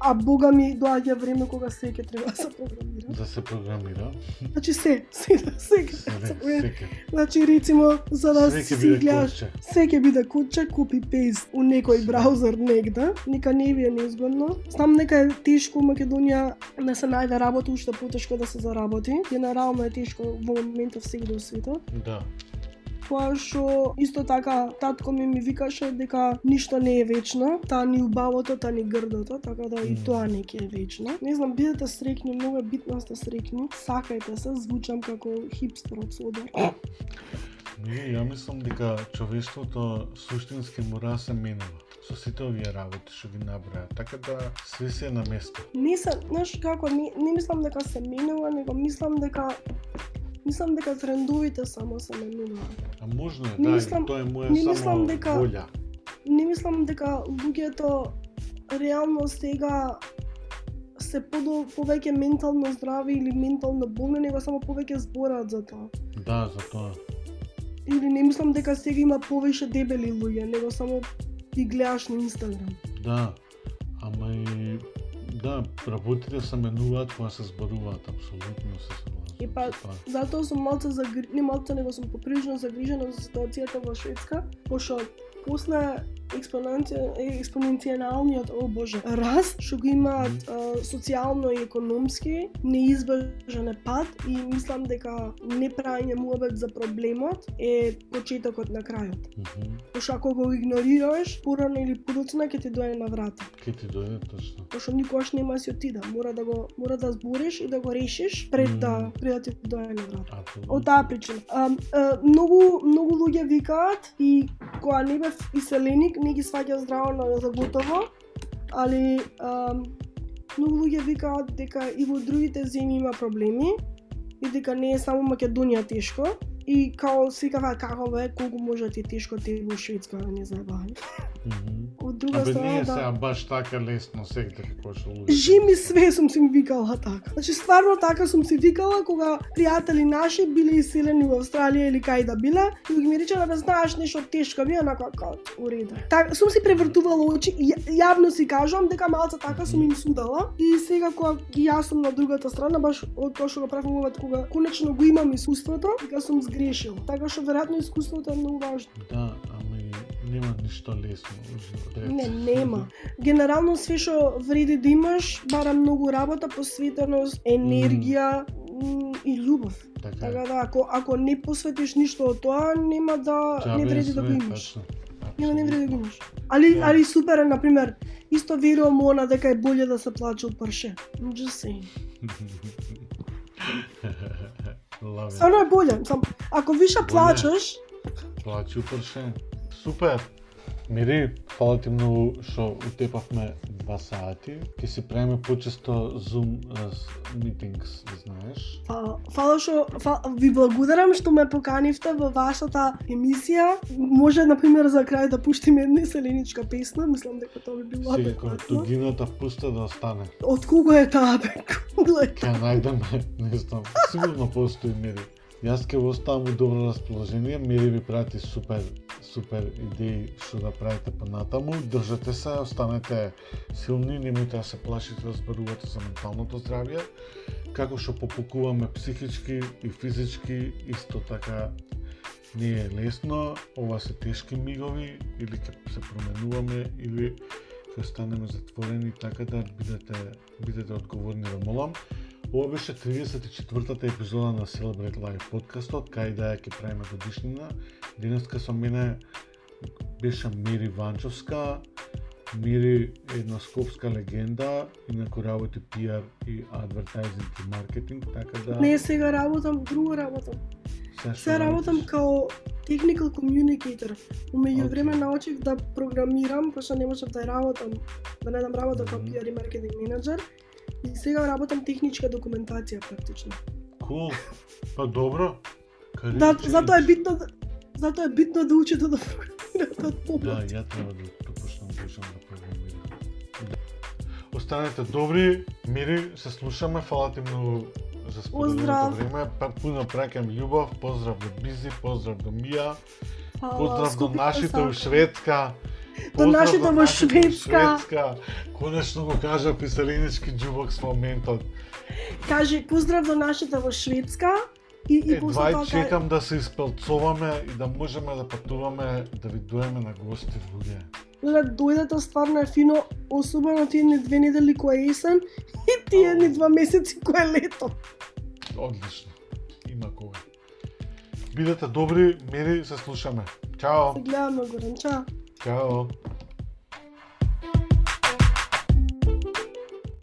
Speaker 1: А бога ми доаѓа време кога се ќе треба да се програмира.
Speaker 2: да се програмира.
Speaker 1: Значи се, се, се, се,
Speaker 2: секе.
Speaker 1: Значи рецимо за да
Speaker 2: ќе
Speaker 1: си гледаш се ќе биде кутче, копи пейст у некој браузер негде, нека не ви е незгодно. Знам нека е тешко Македонија да се најде работа, уште потешко да се заработи. Генерално е тешко во моментов сегде во светот.
Speaker 2: Да.
Speaker 1: Тоа што исто така татко ми ми викаше дека ништо не е вечно, та ни убавото, та ни грдото, така да и тоа не е вечно. Не знам, бидете среќни, многу е битно да сте среќни. Сакајте се, звучам како хипстер од Содор.
Speaker 2: Не, ја мислам дека човештвото суштински мора да се менува со сите овие работи што ги наброја. Така да све се на место.
Speaker 1: Не се, знаеш како, не, не мислам дека се менува, него мислам дека мислам дека трендовите само се менуваат.
Speaker 2: А можно е,
Speaker 1: Не
Speaker 2: да,
Speaker 1: мислам-
Speaker 2: тоа е моја
Speaker 1: не
Speaker 2: само
Speaker 1: мислам дека-
Speaker 2: волја.
Speaker 1: Не мислам дека луѓето реално сега се подо, повеќе ментално здрави или ментално болни, него само повеќе збораат за тоа.
Speaker 2: Да, за тоа.
Speaker 1: Или не мислам дека сега има повеќе дебели луѓе, него само ги гледаш на Инстаграм.
Speaker 2: Да. Ама и да, работите се менуваат кога се зборуваат, апсолутно се согласувам.
Speaker 1: И па,
Speaker 2: тоа.
Speaker 1: Затоа сум малце загри... не малце, него сум поприлично загрижена за ситуацијата во Шведска, пошто после експоненцијалниот, о боже, раст што го имаат социјално и економски, неизбежен е пат и мислам дека неправење муабет за проблемот е почетокот на крајот.
Speaker 2: Мгм.
Speaker 1: Пошто ако го игнорираш, порано или подоцна ќе ти дојде на врата.
Speaker 2: Ке ти дојде точно.
Speaker 1: Пошто никогаш нема да си отида. Мора да го мора да збориш и да го решиш пред да
Speaker 2: Мм.
Speaker 1: пред да ти дојде на врата. Од таа причина. А, а, многу многу луѓе викаат и кога не бев иселеник, не ги сваѓа здраво на за готово. али ам, многу луѓе викаат дека и во другите земји има проблеми и дека не е само Македонија тешко и као се викава како бе колку може да ти тешко ти во Шведска не знаеме.
Speaker 2: Mm
Speaker 1: -hmm друга
Speaker 2: Абе
Speaker 1: страна
Speaker 2: не е
Speaker 1: да
Speaker 2: сега баш така лесно секој како што луѓе.
Speaker 1: Жими све сум си викала така. Значи стварно така сум си викала кога пријатели наши биле иселени во Австралија или кај да биле и ги ми речеле да знаеш нешто тешко ми онака како уреда. Так сум си превртувала очи и ја- јавно си кажувам дека малце така сум им судала и сега кога ги јас сум на другата страна баш од тоа што го правам момент кога конечно го имам искуството, дека сум сгрешил. Така што веројатно искуството е многу важно.
Speaker 2: Да, ама нема ништо лесно во животот.
Speaker 1: Не, нема. Генерално све што вреди да имаш, бара многу работа, посветеност, енергија и љубов.
Speaker 2: Така,
Speaker 1: Така да, ако, ако не посветиш ништо од тоа, нема да
Speaker 2: Џабе
Speaker 1: не вреди да го имаш. Нема не вреди да го имаш. Али,
Speaker 2: Да.
Speaker 1: али супер е, например, исто верувам она дека е боле да се плаче од парше. I'm just saying. [laughs] Стварно е боле. Сам, ако више плачеш,
Speaker 2: Плачи упрше. Супер. Мири, фала ти многу што утепавме два сати. Ќе си правиме почесто Zoom uh, meetings, знаеш.
Speaker 1: фала, фала што фа, ви благодарам што ме поканивте во вашата емисија. Може на пример за крај да пуштиме една селеничка песна, мислам дека тоа би било адекватно.
Speaker 2: тугината пуста да остане.
Speaker 1: Од кого е таа бе?
Speaker 2: Ќе најдеме, [laughs] не знам, сигурно постои Мири. Јас ќе го оставам у добро расположение, Мири ви прати супер, супер идеи што да правите понатаму. Држете се, останете силни, немојте да се плашите да зборувате за менталното здравје. Како што попукуваме психички и физички, исто така не е лесно, ова се тешки мигови, или ќе се променуваме, или ќе останеме затворени, така да бидете, бидете одговорни да молам. Ова беше 34-та епизода на Celebrate Life подкастот, кај да ја ќе правиме годишнина. Денеска со мене беше Мири Ванчовска, Мири е една скопска легенда, инаку работи PR и advertising и маркетинг, така да...
Speaker 1: Не, сега работам, друго работам.
Speaker 2: Се што
Speaker 1: Сега работам као technical communicator. Умеѓу
Speaker 2: Окей.
Speaker 1: време научив да програмирам, пошто не можев да работам, да не дам работа као
Speaker 2: Мгм.
Speaker 1: PR и маркетинг менеджер. И сега работам техничка документација практично.
Speaker 2: Кул. Па добро.
Speaker 1: Да, затоа е битно да затоа е битно да учите да програмирате од
Speaker 2: Да,
Speaker 1: помлад.
Speaker 2: ја треба да почнам да учам да програмирам. Да. Останете добри, мири, се слушаме, фала ти многу за споделеното време. Па пуно праќам љубов, поздрав до Бизи, поздрав до Мија, поздрав до нашите у. Шведска.
Speaker 1: До нашите во Шведска.
Speaker 2: Шведска. Конечно го кажа писелинички џубок во моментот.
Speaker 1: Кажи поздрав до нашите во Шведска и и
Speaker 2: Едва
Speaker 1: после
Speaker 2: и
Speaker 1: тоа
Speaker 2: чекам да се испелцуваме и да можеме да патуваме да ви доеме на гости луѓе.
Speaker 1: Леле, дојдете стварно е фино, особено тие ни две недели која е есен и тие ни два месеци која е лето.
Speaker 2: Одлично. Има кога. Бидете добри, мири, се слушаме. Чао.
Speaker 1: Се гледаме горен, чао.
Speaker 2: Ciao.